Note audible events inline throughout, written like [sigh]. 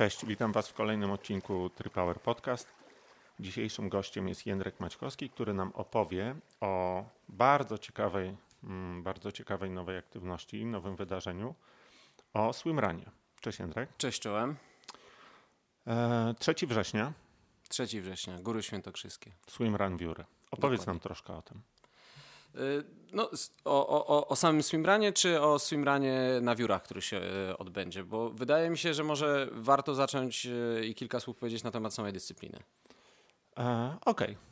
Cześć, witam Was w kolejnym odcinku Tripower Podcast. Dzisiejszym gościem jest Jędrek Maćkowski, który nam opowie o bardzo ciekawej, mm, bardzo ciekawej nowej aktywności, nowym wydarzeniu, o swimrunie. Cześć Jędrek. Cześć czołem. E, 3 września. 3 września, Góry Świętokrzyskie. Swimrun Wióry. Opowiedz Dokładnie. nam troszkę o tym. No, o, o, o samym swimrunie, czy o swimrunie na wiórach, który się y, odbędzie? Bo wydaje mi się, że może warto zacząć y, i kilka słów powiedzieć na temat samej dyscypliny. E, Okej.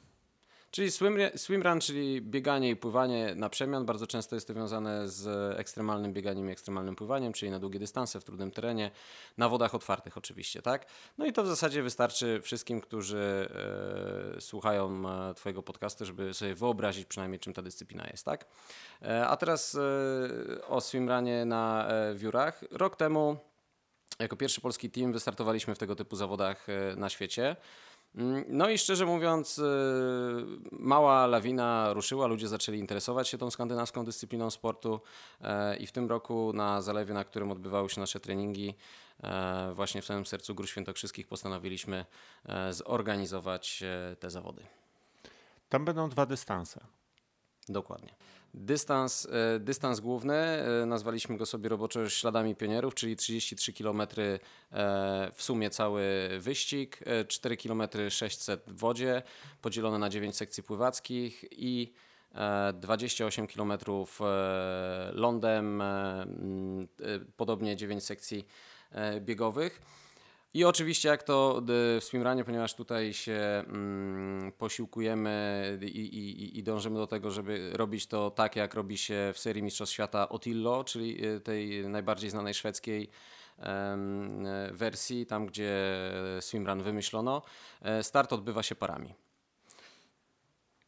Czyli swim, swimrun, czyli bieganie i pływanie na przemian, bardzo często jest to związane z ekstremalnym bieganiem i ekstremalnym pływaniem, czyli na długie dystanse, w trudnym terenie, na wodach otwartych oczywiście, tak? No i to w zasadzie wystarczy wszystkim, którzy e, słuchają e, Twojego podcastu, żeby sobie wyobrazić przynajmniej czym ta dyscyplina jest, tak? E, a teraz e, o swimrunie na e, wiórach. Rok temu jako pierwszy polski team wystartowaliśmy w tego typu zawodach e, na świecie. Mm, no i szczerze mówiąc, y, mała lawina ruszyła, ludzie zaczęli interesować się tą skandynawską dyscypliną sportu e, i w tym roku na zalewie, na którym odbywały się nasze treningi, e, właśnie w samym sercu Gór Świętokrzyskich postanowiliśmy e, zorganizować te zawody. Tam będą dwa dystanse. Dokładnie. Dystans, e, dystans główny, e, nazwaliśmy go sobie roboczo śladami pionierów, czyli 33 km e, w sumie cały wyścig, 4 km 600 w wodzie, podzielone na 9 sekcji pływackich i 28 km lądem, podobnie 9 sekcji biegowych. I oczywiście jak to w swimrunie, ponieważ tutaj się mm, posiłkujemy i, i, i, dążymy do tego, żeby robić to tak, jak robi się w serii Mistrzostw Świata Otillo, czyli y, tej najbardziej znanej szwedzkiej wersji, tam gdzie swimrun wymyślono. E, start odbywa się parami.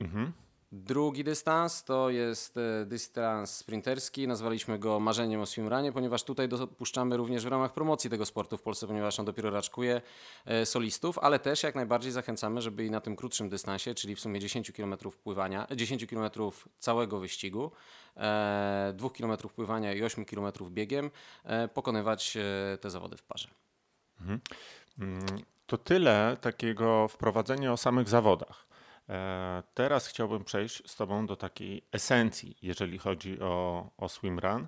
Mhm. Drugi dystans to jest e, dystans sprinterski. Nazwaliśmy go marzeniem o swimrunie, ponieważ tutaj dopuszczamy również w ramach promocji tego sportu w Polsce, ponieważ on dopiero raczkuje e, solistów, ale też jak najbardziej zachęcamy, żeby i na tym krótszym dystansie, czyli w sumie 10 km pływania, 10 km całego wyścigu, 2 e, km pływania i 8 km biegiem, pokonywać te zawody w parze. Mhm. Mm, to tyle takiego wprowadzenia o samych zawodach. E, teraz chciałbym przejść z Tobą do takiej esencji, jeżeli chodzi o, o swimrun.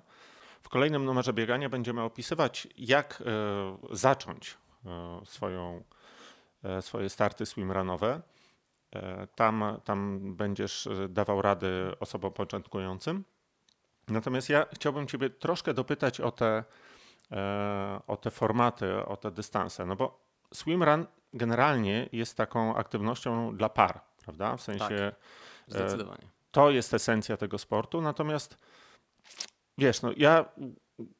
W kolejnym numerze biegania będziemy opisywać, jak e, zacząć e, swoją, swoje starty swimrunowe. Tam, tam będziesz dawał rady osobom początkującym. Natomiast ja chciałbym Ciebie troszkę dopytać o te, o te formaty, o te dystanse. No bo swimrun generalnie jest taką aktywnością dla par prawda? W sensie. Tak, e, zdecydowanie. To jest esencja tego sportu. Natomiast wiesz, no ja,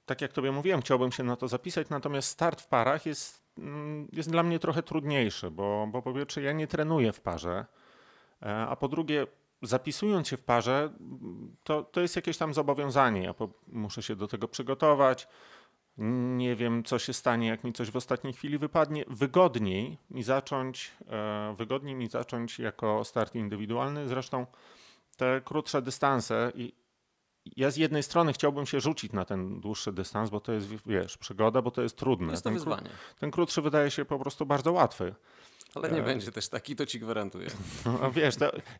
tak jak tobie mówiłem, chciałbym się na to zapisać, natomiast start w parach jest, mm, jest dla mnie trochę trudniejszy, bo, bo po pierwsze ja nie trenuję w parze, e, a po drugie zapisując się w parze, to, to jest jakieś tam zobowiązanie. Ja po, muszę się do tego przygotować. Nie wiem, co się stanie, jak mi coś w ostatniej chwili wypadnie. Wygodniej mi zacząć, e, wygodniej mi zacząć jako start indywidualny. Zresztą te krótsze dystanse i ja z jednej strony chciałbym się rzucić na ten dłuższy dystans, bo to jest, wiesz, przygoda, bo to jest trudne. Jest to ten, wyzwanie. ten krótszy wydaje się po prostu bardzo łatwy. Ale nie e... będzie też taki, to ci gwarantuję. [laughs] No, wiesz,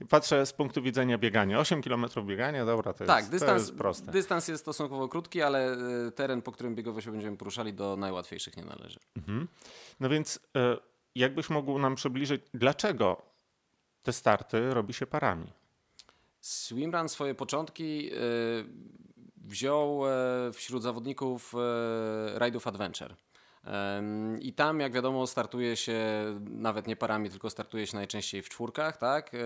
patrzę z punktu widzenia biegania. 8 km biegania, dobra, to, tak, jest, dystans, to jest proste. Dystans jest stosunkowo krótki, ale e, teren, po którym biegowo się będziemy poruszali, do najłatwiejszych nie należy. Mhm. No więc e, jakbyś mógł nam przybliżyć, dlaczego te starty robi się parami? Swimrun swoje początki e, wziął wśród zawodników rajdów Adventure. I tam, jak wiadomo, startuje się nawet nie parami, tylko startuje się najczęściej w czwórkach, tak? E,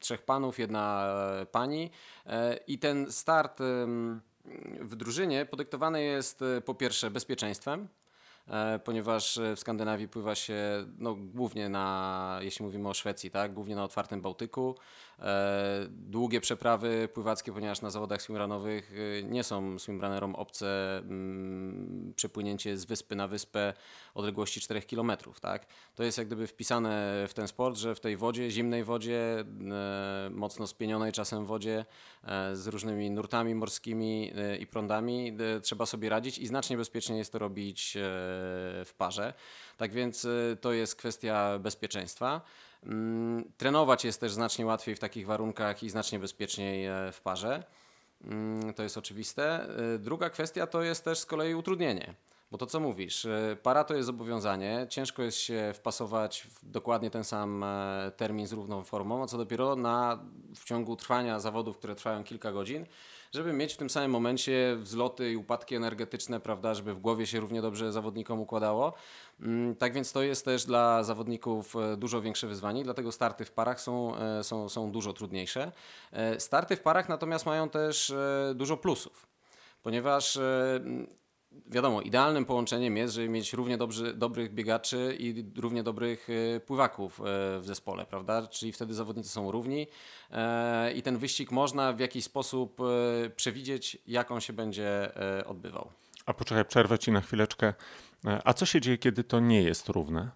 trzech panów, jedna pani. E, I ten start w drużynie podyktowany jest e, po pierwsze bezpieczeństwem, E, ponieważ e, w Skandynawii pływa się no, głównie na, jeśli mówimy o Szwecji, tak, głównie na otwartym Bałtyku. E, długie przeprawy pływackie, ponieważ na zawodach swimrunowych nie są swimrunnerom obce mm, przepłynięcie z wyspy na wyspę odległości 4 km. Tak? To jest jak gdyby wpisane w ten sport, że w tej wodzie, zimnej wodzie, mocno spienionej czasem wodzie, z różnymi nurtami morskimi i prądami trzeba sobie radzić i znacznie bezpieczniej jest to robić w parze. Tak więc to jest kwestia bezpieczeństwa. Mm, trenować jest też znacznie łatwiej w takich warunkach i znacznie bezpieczniej w parze. Mm, to jest oczywiste. Druga kwestia to jest też z kolei utrudnienie. Bo to co mówisz, e, para to jest zobowiązanie, ciężko jest się wpasować w dokładnie ten sam e, termin z równą formą, a co dopiero na, w ciągu trwania zawodów, które trwają kilka godzin, żeby mieć w tym samym momencie wzloty i upadki energetyczne, prawda, żeby w głowie się równie dobrze zawodnikom układało. Mm, tak więc to jest też dla zawodników e, dużo większe wyzwanie, dlatego starty w parach są, są, są dużo trudniejsze. Starty w parach natomiast mają też dużo plusów ponieważ wiadomo, idealnym połączeniem jest, żeby mieć równie dobrzy, dobrych biegaczy i równie dobrych e, pływaków e, w zespole, prawda? Czyli wtedy zawodnicy są równi e, i ten wyścig można w jakiś sposób przewidzieć, jak on się będzie odbywał. A poczekaj, przerwę ci na chwileczkę. A co się dzieje, kiedy to nie jest równe?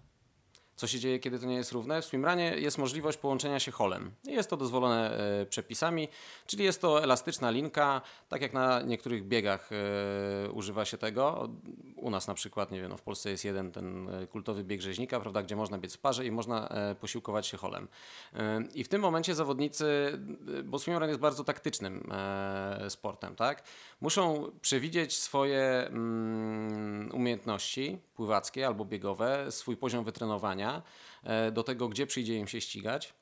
Co się dzieje, kiedy to nie jest równe? W swimranie jest możliwość połączenia się holem. Jest to dozwolone e, przepisami, czyli jest to elastyczna linka, tak jak na niektórych biegach e, używa się tego. U nas na przykład, nie wiem, no w Polsce jest jeden ten e, kultowy bieg rzeźnika, prawda, gdzie można biec w parze i można posiłkować się holem. I w tym momencie zawodnicy, bo swimrun jest bardzo taktycznym sportem, tak? Muszą przewidzieć swoje mm, umiejętności pływackie albo biegowe, swój poziom wytrenowania e, do tego, gdzie przyjdzie im się ścigać.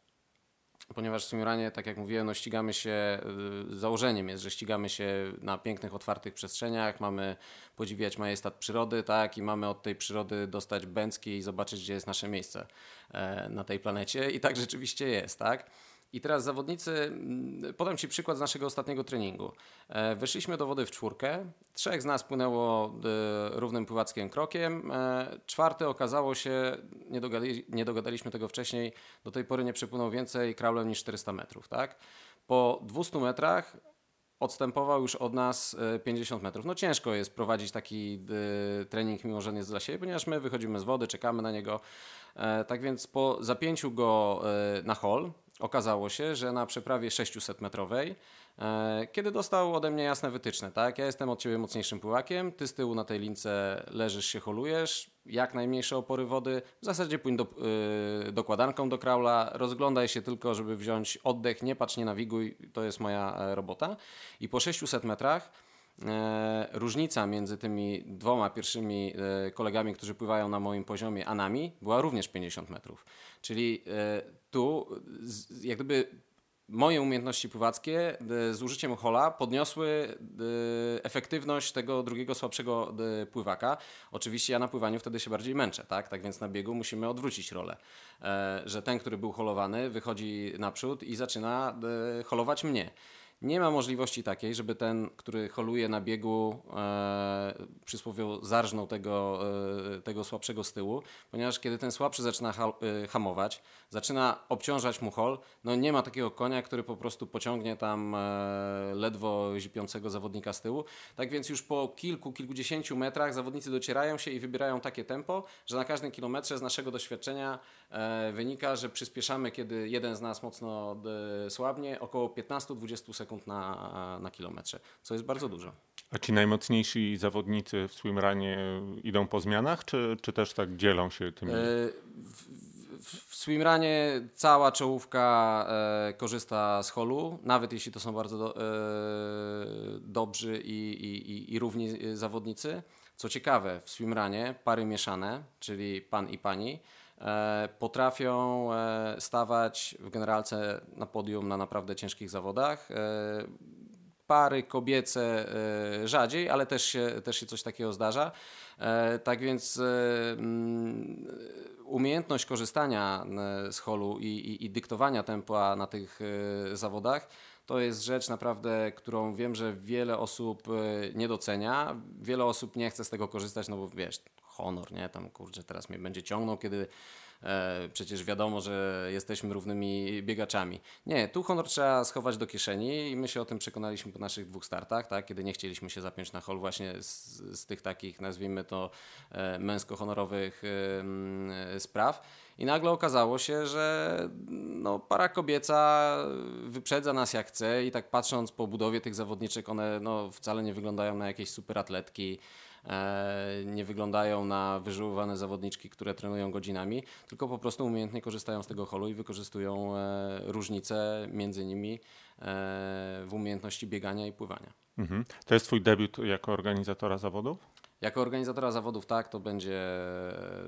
Ponieważ w swimranie, tak jak mówiłem, no ścigamy się, y, założeniem jest, że ścigamy się na pięknych, otwartych przestrzeniach, mamy podziwiać majestat przyrody, tak, i mamy od tej przyrody dostać bęcki i zobaczyć, gdzie jest nasze miejsce e, na tej planecie. I tak rzeczywiście jest, tak. I teraz zawodnicy, mm, podam Ci przykład z naszego ostatniego treningu. E, Wyszliśmy do wody w czwórkę, trzech z nas płynęło e, równym pływackim krokiem, e, czwarty okazało się, nie, dogadali, nie dogadaliśmy tego wcześniej, do tej pory nie przepłynął więcej kraulem niż 400 metrów. Tak? Po 200 metrach odstępował już od nas 50 metrów. No ciężko jest prowadzić taki trening, mimo że nie jest dla siebie, ponieważ my wychodzimy z wody, czekamy na niego. Tak więc po zapięciu go na hol, okazało się, że na przeprawie 600-metrowej, e, kiedy dostał ode mnie jasne wytyczne, tak, ja jestem od Ciebie mocniejszym pływakiem, Ty z tyłu na tej lince leżysz się, holujesz, jak najmniejsze opory wody, w zasadzie pójdź do, yy, dokładanką do kraula, rozglądaj się tylko, żeby wziąć oddech, nie patrz, nie nawiguj, to jest moja e, robota. I po 600 metrach różnica między tymi dwoma pierwszymi kolegami, którzy pływają na moim poziomie, a nami, była również 50 metrów. Czyli tu jak gdyby moje umiejętności pływackie z użyciem hola podniosły efektywność tego drugiego słabszego pływaka. Oczywiście ja na pływaniu wtedy się bardziej męczę, tak? Tak więc na biegu musimy odwrócić rolę, że ten, który był holowany, wychodzi naprzód i zaczyna holować mnie. Nie ma możliwości takiej, żeby ten, który holuje na biegu, e, przysłowiowo zarżnął tego, e, tego słabszego z tyłu, ponieważ kiedy ten słabszy zaczyna ha, e, hamować, zaczyna obciążać mu hol, no nie ma takiego konia, który po prostu pociągnie tam e, ledwo zipiącego zawodnika z tyłu. Tak więc już po kilku, kilkudziesięciu metrach zawodnicy docierają się i wybierają takie tempo, że na każdym kilometrze z naszego doświadczenia wynika, że przyspieszamy, kiedy jeden z nas mocno e, słabnie, około 15-20 sekund na, na kilometrze, co jest bardzo dużo. A ci najmocniejsi zawodnicy w swimranie idą po zmianach, czy, czy też tak dzielą się tymi? E, w, w, swimranie cała czołówka e, korzysta z holu, nawet jeśli to są bardzo do, e, dobrzy i, i, i równi zawodnicy. Co ciekawe, w swimranie pary mieszane, czyli pan i pani, E, potrafią e, stawać w generalce na podium na naprawdę ciężkich zawodach. E, pary kobiece rzadziej, ale też się, też się coś takiego zdarza. Tak więc mm, umiejętność korzystania z holu i, i, i dyktowania tempa na tych zawodach to jest rzecz naprawdę, którą wiem, że wiele osób nie docenia. Wiele osób nie chce z tego korzystać, no bo wiesz, honor, nie? Tam kurczę, teraz mnie będzie ciągnął, kiedy e, przecież wiadomo, że jesteśmy równymi biegaczami. Nie, tu honor trzeba schować do kieszeni i my się o tym przekonaliśmy po naszych dwóch startach, tak? kiedy nie chcieliśmy się zapiąć na hol właśnie z, z tych takich, nazwijmy to, e, męsko-honorowych e, spraw. I nagle okazało się, że no, para kobieca wyprzedza nas jak chce i tak patrząc po budowie tych zawodniczek, one no, wcale nie wyglądają na jakieś superatletki, e, nie wyglądają na wyżyłowane zawodniczki, które trenują godzinami, tylko po prostu umiejętnie korzystają z tego holu i wykorzystują e, różnice między nimi e, w umiejętności biegania i pływania. Mhm. To jest twój debiut jako organizatora zawodów? Jako organizatora zawodów tak, to będzie,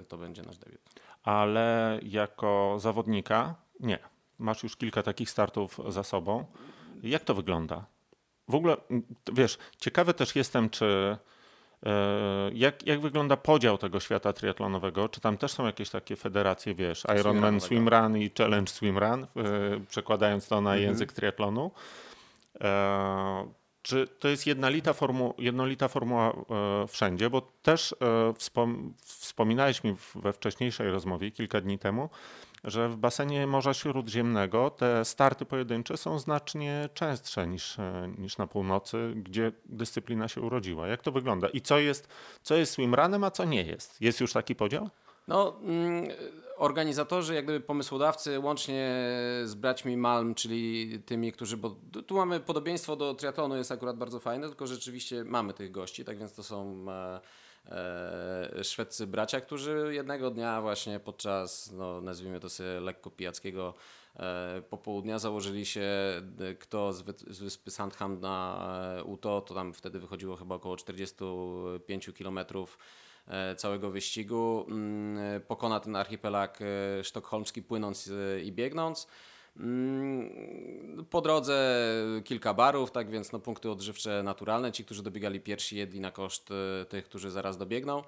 to będzie nasz debiut ale jako zawodnika nie. Masz już kilka takich startów za sobą. Jak to wygląda? W ogóle, wiesz, ciekawy też jestem, czy e, jak, jak wygląda podział tego świata triatlonowego? Czy tam też są jakieś takie federacje, wiesz, Ironman Swimrun i Challenge Swimrun, e, przekładając to na mhm. język triatlonu? E, czy to jest jednolita, formu, jednolita formuła e, wszędzie? Bo też e, wspom, wspominałeś mi we wcześniejszej rozmowie kilka dni temu, że w basenie Morza Śródziemnego te starty pojedyncze są znacznie częstsze niż, e, niż na północy, gdzie dyscyplina się urodziła. Jak to wygląda? I co jest, co jest swimrunem, a co nie jest? Jest już taki podział? No, mm, organizatorzy, jak gdyby pomysłodawcy, łącznie z braćmi Malm, czyli tymi, którzy, bo tu mamy podobieństwo do triatlonu, jest akurat bardzo fajne, tylko rzeczywiście mamy tych gości, tak więc to są e, e, szwedzcy bracia, którzy jednego dnia właśnie podczas, no, nazwijmy to sobie lekko pijackiego e, popołudnia założyli się, kto z, wy, z wyspy Sandham na e, Uto, to tam wtedy wychodziło chyba około 45 kilometrów E, całego wyścigu. Mm, pokona ten archipelag e, sztokholmski płynąc e, i biegnąc. Mm, po drodze kilka barów, tak więc no, punkty odżywcze naturalne. Ci, którzy dobiegali pierwsi, jedli na koszt tych, którzy zaraz dobiegną.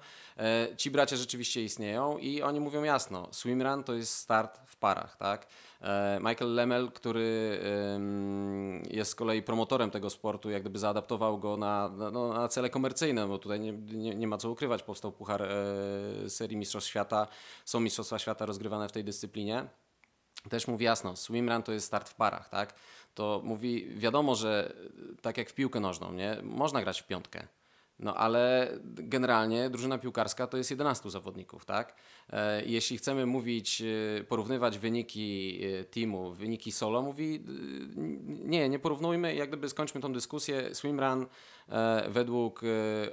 Ci bracia rzeczywiście istnieją i oni mówią jasno: swimrun to jest start w parach, tak? E, Michael Lemel, który jest z kolei promotorem tego sportu, jak gdyby zaadaptował go na, no, na cele komercyjne, bo tutaj nie, nie, nie, ma co ukrywać, powstał puchar e, serii Mistrzostw Świata, są Mistrzostwa Świata rozgrywane w tej dyscyplinie. Też mówi jasno, swimrun to jest start w parach, tak? To mówi, wiadomo, że tak jak w piłkę nożną, nie? Można grać w piątkę. No ale generalnie drużyna piłkarska to jest 11 zawodników, tak? E, jeśli chcemy mówić, e, porównywać wyniki e, teamu, wyniki solo, mówi nie, nie porównujmy, jak gdyby skończmy tą dyskusję. Swimrun według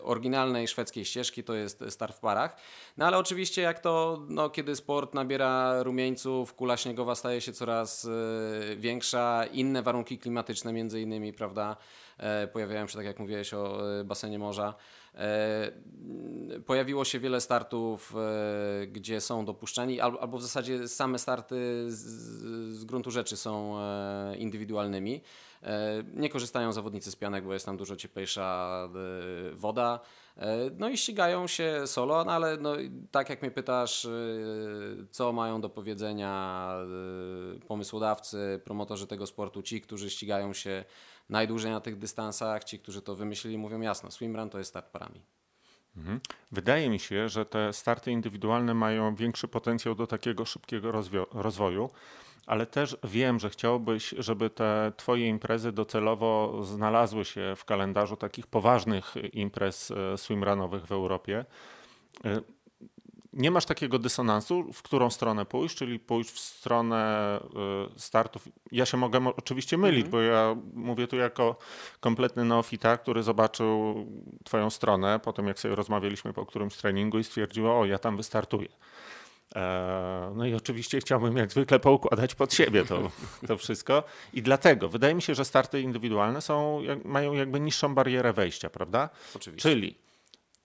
oryginalnej szwedzkiej ścieżki to jest start w parach. No ale oczywiście jak to, no, kiedy sport nabiera rumieńców, kula śniegowa staje się coraz większa, inne warunki klimatyczne między innymi, prawda? Pojawiają się, tak jak mówiłeś, o basenie morza. E, pojawiło się wiele startów, e, gdzie są dopuszczeni, albo w zasadzie same starty z, gruntu rzeczy są e, indywidualnymi. Nie korzystają zawodnicy z pianek, bo jest tam dużo cieplejsza woda. No i ścigają się solo, no ale no, tak jak mnie pytasz, co mają do powiedzenia pomysłodawcy, promotorzy tego sportu, ci, którzy ścigają się najdłużej na tych dystansach. Ci, którzy to wymyślili, mówią jasno, swimrun to jest start parami. Mhm. Wydaje mi się, że te starty indywidualne mają większy potencjał do takiego szybkiego rozwoju, ale też wiem, że chciałbyś, żeby te Twoje imprezy docelowo znalazły się w kalendarzu takich poważnych imprez e, swimrunowych w Europie. Nie masz takiego dysonansu, w którą stronę pójść, czyli pójść w stronę y, startów. Ja się mogę oczywiście mylić, mhm. bo ja mówię tu jako kompletny neofita, który zobaczył twoją stronę, potem jak sobie rozmawialiśmy po którymś treningu i stwierdził, o ja tam wystartuję. E, no i oczywiście chciałbym jak zwykle poukładać pod siebie to, [laughs] to wszystko. I dlatego wydaje mi się, że starty indywidualne są, mają jakby niższą barierę wejścia, prawda? Oczywiście. Czyli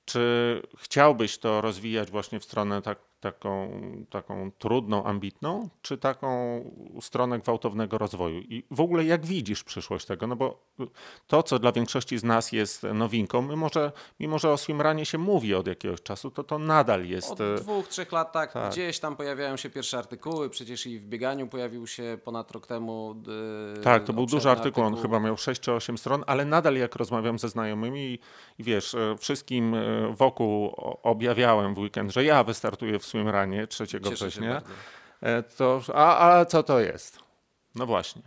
czy chciałbyś to rozwijać właśnie w stronę tak, taką, taką trudną, ambitną, czy taką stronę gwałtownego rozwoju? I w ogóle jak widzisz przyszłość tego? No bo to, co dla większości z nas jest nowinką, mimo że, mimo że o swimranie się mówi od jakiegoś czasu, to to nadal jest... Od e, dwóch, trzech lat tak, tak. Gdzieś tam pojawiają się pierwsze artykuły, przecież i w bieganiu pojawił się ponad rok temu yy, Tak, to był duży artykuł, artykuł, on chyba miał 6 czy 8 stron, ale nadal jak rozmawiam ze znajomymi i, i wiesz, e, wszystkim wokół objawiałem w weekend, że ja wystartuję w swimranie 3 września. To, a, a co to jest? No właśnie.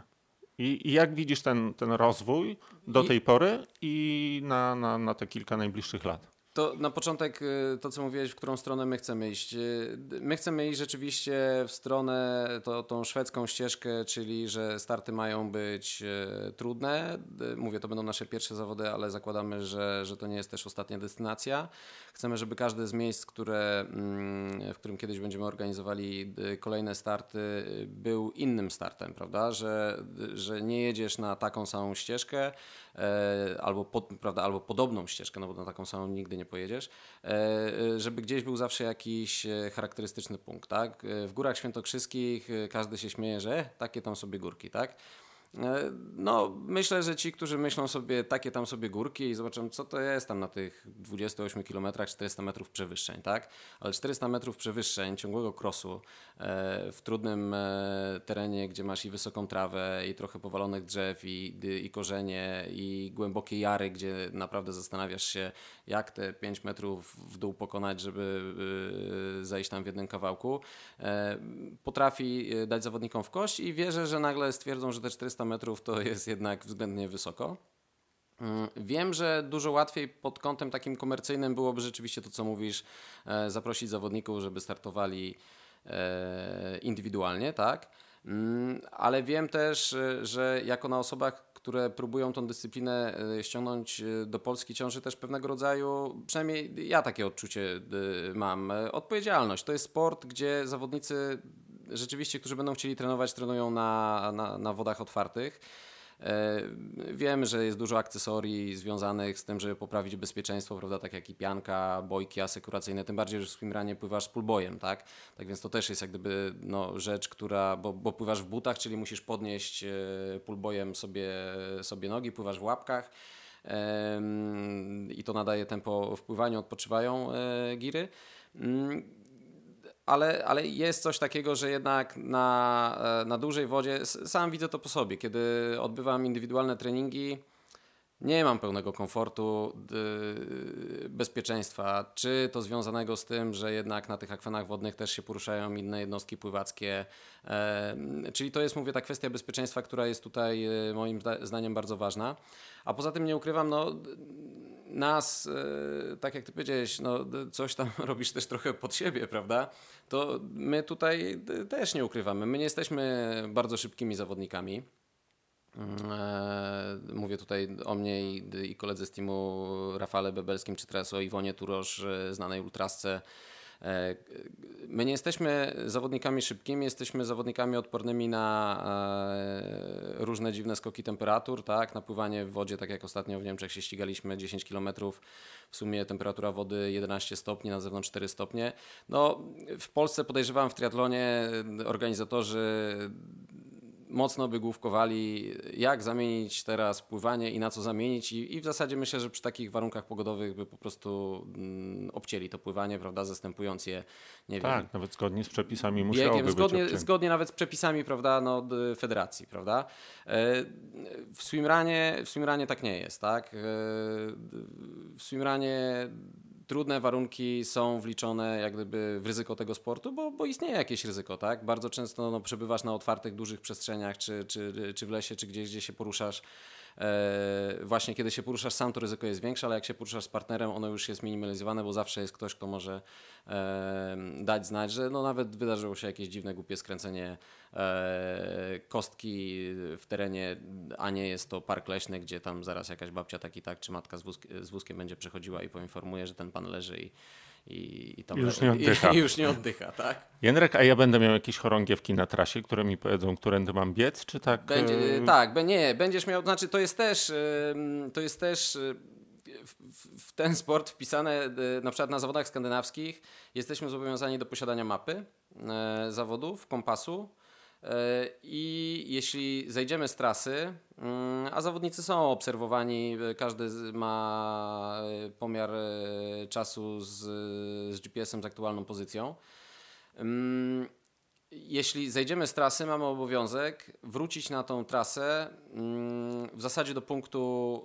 I, I, jak widzisz ten, ten rozwój do tej pory i na, na, na te kilka najbliższych lat? To na początek y, to, co mówiłeś, w którą stronę my chcemy iść. Y, my chcemy iść rzeczywiście w stronę to, tą szwedzką ścieżkę, czyli że starty mają być y, trudne. Mówię, to będą nasze pierwsze zawody, ale zakładamy, że, że to nie jest też ostatnia destynacja. Chcemy, żeby każde z miejsc, które, mm, w którym kiedyś będziemy organizowali kolejne starty, był innym startem, prawda? Że, że nie jedziesz na taką samą ścieżkę albo, pod, prawda, albo podobną ścieżkę, no bo na taką samą nigdy nie pojedziesz, e, e, żeby gdzieś był zawsze jakiś charakterystyczny punkt, tak? W Górach Świętokrzyskich każdy się śmieje, że takie tam sobie górki, tak? E, no, myślę, że ci, którzy myślą sobie takie tam sobie górki i zobaczą, co to jest tam na tych 28 km 400 metrów przewyższeń, tak? Ale 400 metrów przewyższeń ciągłego krosu e, w trudnym e, terenie, gdzie masz i wysoką trawę, i trochę powalonych drzew, i, i korzenie, i głębokie jary, gdzie naprawdę zastanawiasz się, jak te 5 metrów w dół pokonać, żeby zejść tam w jednym kawałku, potrafi dać zawodnikom w kość i wierzę, że nagle stwierdzą, że te 400 metrów to jest jednak względnie wysoko. Mm, wiem, że dużo łatwiej pod kątem takim komercyjnym byłoby rzeczywiście to, co mówisz, e, zaprosić zawodników, żeby startowali e, indywidualnie, tak? Mm, ale wiem też, e, że jako na osobach, które próbują tą dyscyplinę ściągnąć do Polski, ciąży też pewnego rodzaju, przynajmniej ja takie odczucie mam, odpowiedzialność. To jest sport, gdzie zawodnicy rzeczywiście, którzy będą chcieli trenować, trenują na, na, na wodach otwartych. E, wiem, że jest dużo akcesorii związanych z tym, żeby poprawić bezpieczeństwo, prawda, tak jak i pianka, bojki asekuracyjne, tym bardziej, że w swimranie pływasz z pulbojem, tak? Tak więc to też jest jak gdyby no, rzecz, która, bo, bo pływasz w butach, czyli musisz podnieść e, pulbojem sobie, sobie nogi, pływasz w łapkach i to nadaje tempo w pływaniu, odpoczywają e, giry. Ale, ale jest coś takiego, że jednak na, e, na dużej wodzie, sam widzę to po sobie, kiedy odbywam indywidualne treningi, nie mam pełnego komfortu, bezpieczeństwa. Czy to związanego z tym, że jednak na tych akwenach wodnych też się poruszają inne jednostki pływackie. czyli to jest, mówię, ta kwestia bezpieczeństwa, która jest tutaj e, moim zdaniem bardzo ważna. A poza tym nie ukrywam, no nas, e, tak jak ty powiedziałeś, no, coś tam [laughs] robisz też trochę pod siebie, prawda? To my tutaj też nie ukrywamy. My nie jesteśmy bardzo szybkimi zawodnikami. Mm, e, mówię tutaj o mnie i, i koledze z teamu Rafale Bebelskim, czy teraz o Iwonie Turosz, e, znanej ultrasce. E, my nie jesteśmy zawodnikami szybkimi, jesteśmy zawodnikami odpornymi na różne dziwne skoki temperatur, tak? na pływanie w wodzie, tak jak ostatnio w Niemczech się ścigaliśmy 10 km, w sumie temperatura wody 11 stopni, na zewnątrz 4 stopnie. No, w Polsce podejrzewam w triatlonie organizatorzy mocno by główkowali, jak zamienić teraz pływanie i na co zamienić i, i w zasadzie myślę, że przy takich warunkach pogodowych by po prostu mm, obcięli to pływanie, prawda, zastępując je, nie tak, wiem... nawet zgodnie z przepisami musiałoby biegiem, zgodnie, być zgodnie nawet z przepisami, prawda, no, federacji, prawda. E, w swimranie, w swimranie tak nie jest, tak. E, w swimranie trudne warunki są wliczone jak gdyby w ryzyko tego sportu, bo, bo istnieje jakieś ryzyko, tak? Bardzo często no, przebywasz na otwartych, dużych przestrzeniach, czy, czy, czy w lesie, czy gdzieś, gdzie się poruszasz właśnie kiedy się poruszasz sam, to ryzyko jest większe, ale jak się poruszasz z partnerem, ono już jest minimalizowane, bo zawsze jest ktoś, kto może e, dać znać, że no nawet wydarzyło się jakieś dziwne, głupie skręcenie e, kostki w terenie, a nie jest to park leśny, gdzie tam zaraz jakaś babcia tak i tak, czy matka z, wózk, z wózkiem będzie przechodziła i poinformuje, że ten pan leży i i, i, tam, już nie oddycha. [laughs] I, już nie oddycha, tak? Jędrek, a ja będę miał jakieś chorągiewki na trasie, które mi powiedzą, którędy mam biec, czy tak? Będzie, yy... Tak, nie, będziesz miał, znaczy to jest też, yy, to jest też w, ten sport wpisane na przykład na zawodach skandynawskich jesteśmy zobowiązani do posiadania mapy zawodów, kompasu, E, I jeśli zejdziemy z trasy, mm, a zawodnicy są obserwowani, e, każdy ma e, pomiar czasu z, z GPS-em, z aktualną pozycją. Jeśli zejdziemy z trasy, mamy obowiązek wrócić na tą trasę mm, w zasadzie do punktu,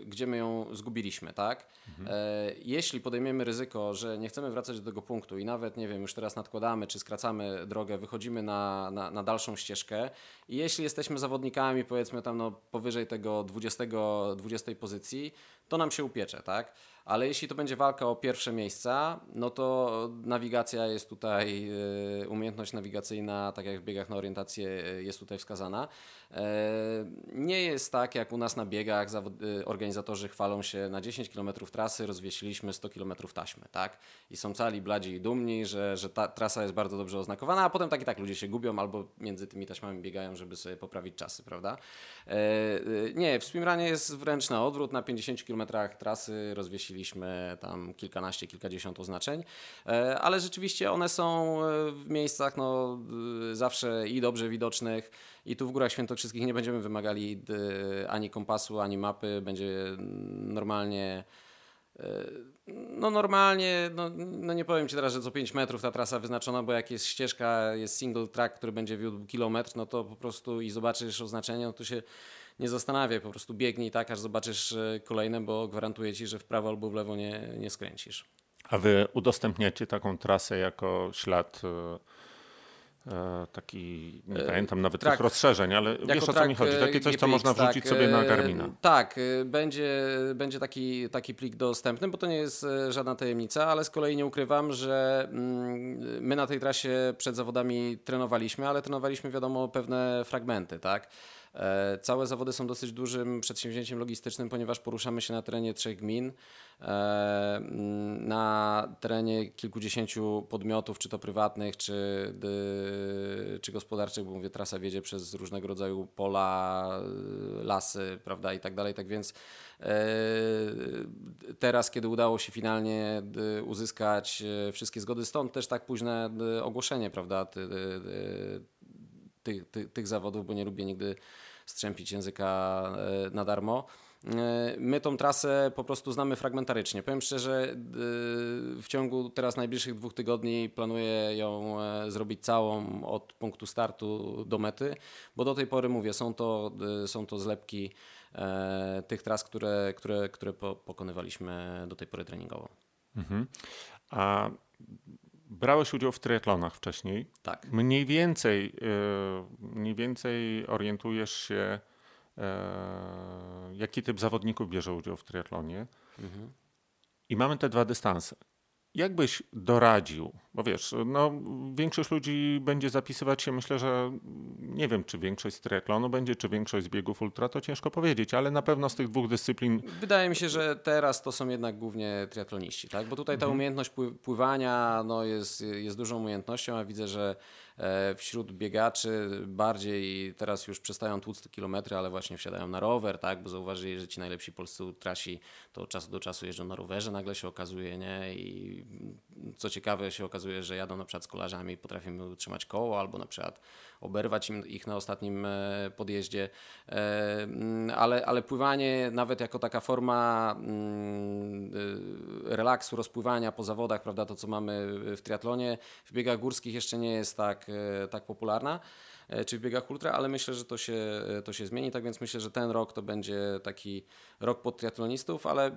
y, gdzie my ją zgubiliśmy, tak? Mhm. E, jeśli podejmiemy ryzyko, że nie chcemy wracać do tego punktu i nawet, nie wiem, już teraz nadkładamy czy skracamy drogę, wychodzimy na, na, na dalszą ścieżkę i jeśli jesteśmy zawodnikami, powiedzmy tam no, powyżej tego 20, 20 pozycji, to nam się upiecze, tak? Ale jeśli to będzie walka o pierwsze miejsca, no to nawigacja jest tutaj, e, umiejętność nawigacyjna, tak jak w biegach na orientację, e, jest tutaj wskazana. E, nie jest tak, jak u nas na biegach organizatorzy chwalą się na 10 km trasy, rozwiesiliśmy 100 km taśmy, tak? I są cali bladzi i dumni, że, że ta trasa jest bardzo dobrze oznakowana, a potem tak i tak ludzie się gubią albo między tymi taśmami biegają, żeby sobie poprawić czasy, prawda? Nie, w swimranie jest wręcz na odwrót, na 50 km trasy rozwiesiliśmy tam kilkanaście, kilkadziesiąt oznaczeń, e, ale rzeczywiście one są e, w miejscach no, zawsze i dobrze widocznych i tu w Górach Świętokrzyskich nie będziemy wymagali ani kompasu, ani mapy, będzie normalnie e, no normalnie, no, no, nie powiem Ci teraz, że co 5 metrów ta trasa wyznaczona, bo jak jest ścieżka, jest single track, który będzie wiódł kilometr, no to po prostu i zobaczysz oznaczenie, no to się nie zastanawiaj, po prostu biegnij tak, aż zobaczysz e, kolejne, bo gwarantuję ci, że w prawo albo w lewo nie, nie skręcisz. A wy udostępniacie taką trasę jako ślad taki, nie pamiętam nawet track, tych rozszerzeń, ale wiesz o co mi chodzi, takie coś, co można wrzucić tak, sobie na Garmina. Tak, będzie, będzie taki, taki plik dostępny, bo to nie jest żadna tajemnica, ale z kolei nie ukrywam, że mm, my na tej trasie przed zawodami trenowaliśmy, ale trenowaliśmy wiadomo pewne fragmenty, tak? E, całe zawody są dosyć dużym przedsięwzięciem logistycznym, ponieważ poruszamy się na terenie trzech gmin, e, na terenie kilkudziesięciu podmiotów, czy to prywatnych, czy, czy gospodarczych, bo mówię, trasa wiedzie przez różnego rodzaju pola, lasy, prawda, i tak dalej. Tak więc e, teraz, kiedy udało się finalnie uzyskać wszystkie zgody, stąd też tak późne ogłoszenie, prawda, tych, tych, tych zawodów, bo nie lubię nigdy strzępić języka e, na darmo. E, my tą trasę po prostu znamy fragmentarycznie. Powiem szczerze, e, w ciągu teraz najbliższych dwóch tygodni planuję ją zrobić całą od punktu startu do mety, bo do tej pory mówię, są to, są to zlepki tych tras, które, które, które pokonywaliśmy do tej pory treningowo. Mhm. A Brałeś udział w triatlonach wcześniej. Tak. Mniej więcej, e, mniej więcej orientujesz się, e, jaki typ zawodników bierze udział w triatlonie. Mhm. I mamy te dwa dystanse. Jak byś doradził? Bo wiesz, no, większość ludzi będzie zapisywać się, myślę, że nie wiem, czy większość z triatlonu będzie, czy większość z biegów ultra, to ciężko powiedzieć, ale na pewno z tych dwóch dyscyplin. Wydaje mi się, że teraz to są jednak głównie triatloniści, tak? Bo tutaj ta mhm. umiejętność pływania no, jest, jest dużą umiejętnością, a widzę, że E, wśród biegaczy bardziej teraz już przestają tłuc te kilometry, ale właśnie wsiadają na rower, tak, bo zauważyli, że ci najlepsi polscy trasi to od czasu do czasu jeżdżą na rowerze, nagle się okazuje, nie, i co ciekawe się okazuje, że jadą na przykład z kolarzami, potrafią utrzymać koło albo na przykład oberwać im, ich na ostatnim e, podjeździe, e, mm, ale, ale pływanie nawet jako taka forma mm, e, relaksu, rozpływania po zawodach, prawda, to co mamy w triatlonie, w biegach górskich jeszcze nie jest tak, tak popularna czy w biegach ultra, ale myślę, że to się, to się zmieni. Tak więc myślę, że ten rok to będzie taki rok pod triatlonistów, ale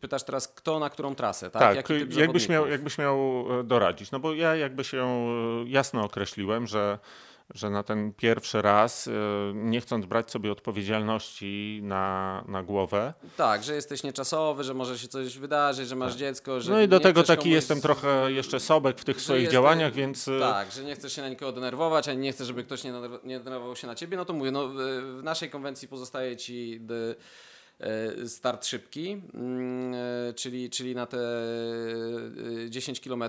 pytasz teraz, kto na którą trasę, tak? Tak, jakbyś miał, jakbyś miał doradzić. No bo ja jakby się jasno określiłem, że że na ten pierwszy raz, y, nie chcąc brać sobie odpowiedzialności na, na głowę. Tak, że jesteś nieczasowy, że może się coś wydarzyć, że masz tak. dziecko. Że no i do tego taki komuś... jestem trochę jeszcze sobek w tych swoich jesteś... działaniach, więc. Y, tak, że nie chcesz się na nikogo denerwować, ani nie chcesz, żeby ktoś nie denerwował się na ciebie. No to mówię, no, w naszej konwencji pozostaje ci. E, start szybki, mm, e, czyli, czyli na te 10 e, km,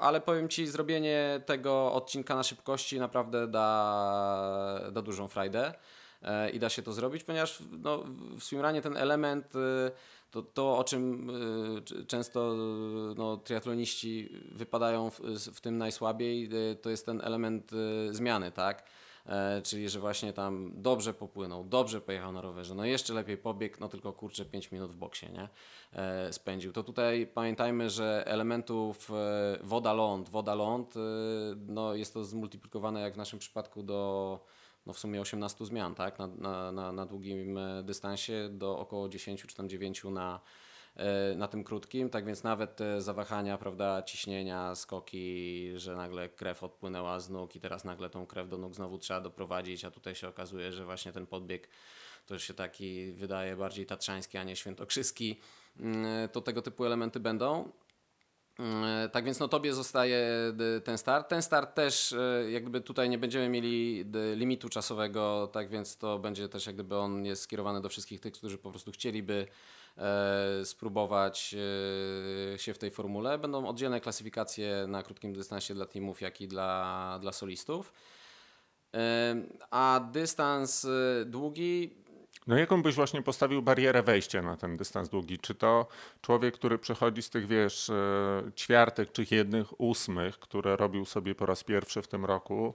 ale powiem Ci, zrobienie tego odcinka na szybkości naprawdę da, da dużą frajdę i da się to zrobić, ponieważ no, w swimranie ten element to, to o czym często no, triatloniści wypadają w, w tym najsłabiej, to jest ten element zmiany, tak? E, czyli, że właśnie tam dobrze popłynął, dobrze pojechał na rowerze, no jeszcze lepiej pobiegł, no tylko kurczę 5 minut w boksie, nie? E, spędził. To tutaj pamiętajmy, że elementów e, woda-ląd, woda-ląd, no jest to zmultiplikowane jak w naszym przypadku do no w sumie 18 zmian, tak? Na, na, na, na długim dystansie do około 10 czy tam 9 na, na tym krótkim, tak więc nawet te zawahania, prawda, ciśnienia, skoki, że nagle krew odpłynęła z nóg i teraz nagle tą krew do nóg znowu trzeba doprowadzić, a tutaj się okazuje, że właśnie ten podbieg to się taki wydaje bardziej tatrzański, a nie świętokrzyski, mm, to tego typu elementy będą. Mm, tak więc no tobie zostaje ten start. Ten start też e, jakby tutaj nie będziemy mieli limitu czasowego, tak więc to będzie też jak gdyby on jest skierowany do wszystkich tych, którzy po prostu chcieliby e, spróbować e, się w tej formule. Będą oddzielne klasyfikacje na krótkim dystansie dla teamów, jak i dla, dla solistów. A dystans długi no jaką byś właśnie postawił barierę wejścia na ten dystans długi? Czy to człowiek, który przychodzi z tych, wiesz, e, ćwiartek czy jednych ósmych, które robił sobie po raz pierwszy w tym roku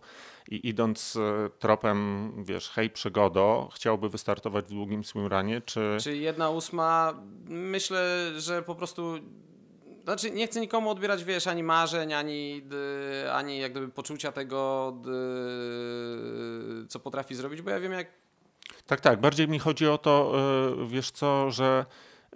i idąc e, tropem, wiesz, hej przygodo, chciałby wystartować w długim swimranie, czy... Czy jedna ósma? Myślę, że po prostu znaczy, nie chcę nikomu odbierać, wiesz, ani marzeń, ani, ani jak gdyby poczucia tego, co potrafi zrobić, bo ja wiem, jak tak, tak. Bardziej mi chodzi o to, e, wiesz co, że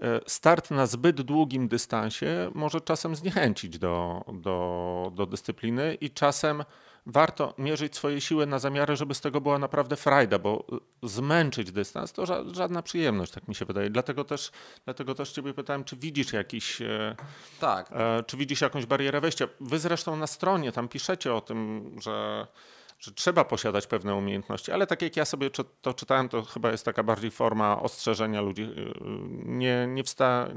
e, start na zbyt długim dystansie może czasem zniechęcić do, do, do dyscypliny i czasem warto mierzyć swoje siły na zamiary, żeby z tego była naprawdę frajda, bo e, zmęczyć dystans to żadna przyjemność, tak mi się wydaje. Dlatego też, dlatego też ciebie pytałem, czy widzisz jakiś, tak. czy widzisz jakąś barierę wejścia. Wy zresztą na stronie tam piszecie o tym, że że trzeba posiadać pewne umiejętności, ale tak jak ja sobie to czytałem, to chyba jest taka bardziej forma ostrzeżenia ludzi. Nie, nie, wsta,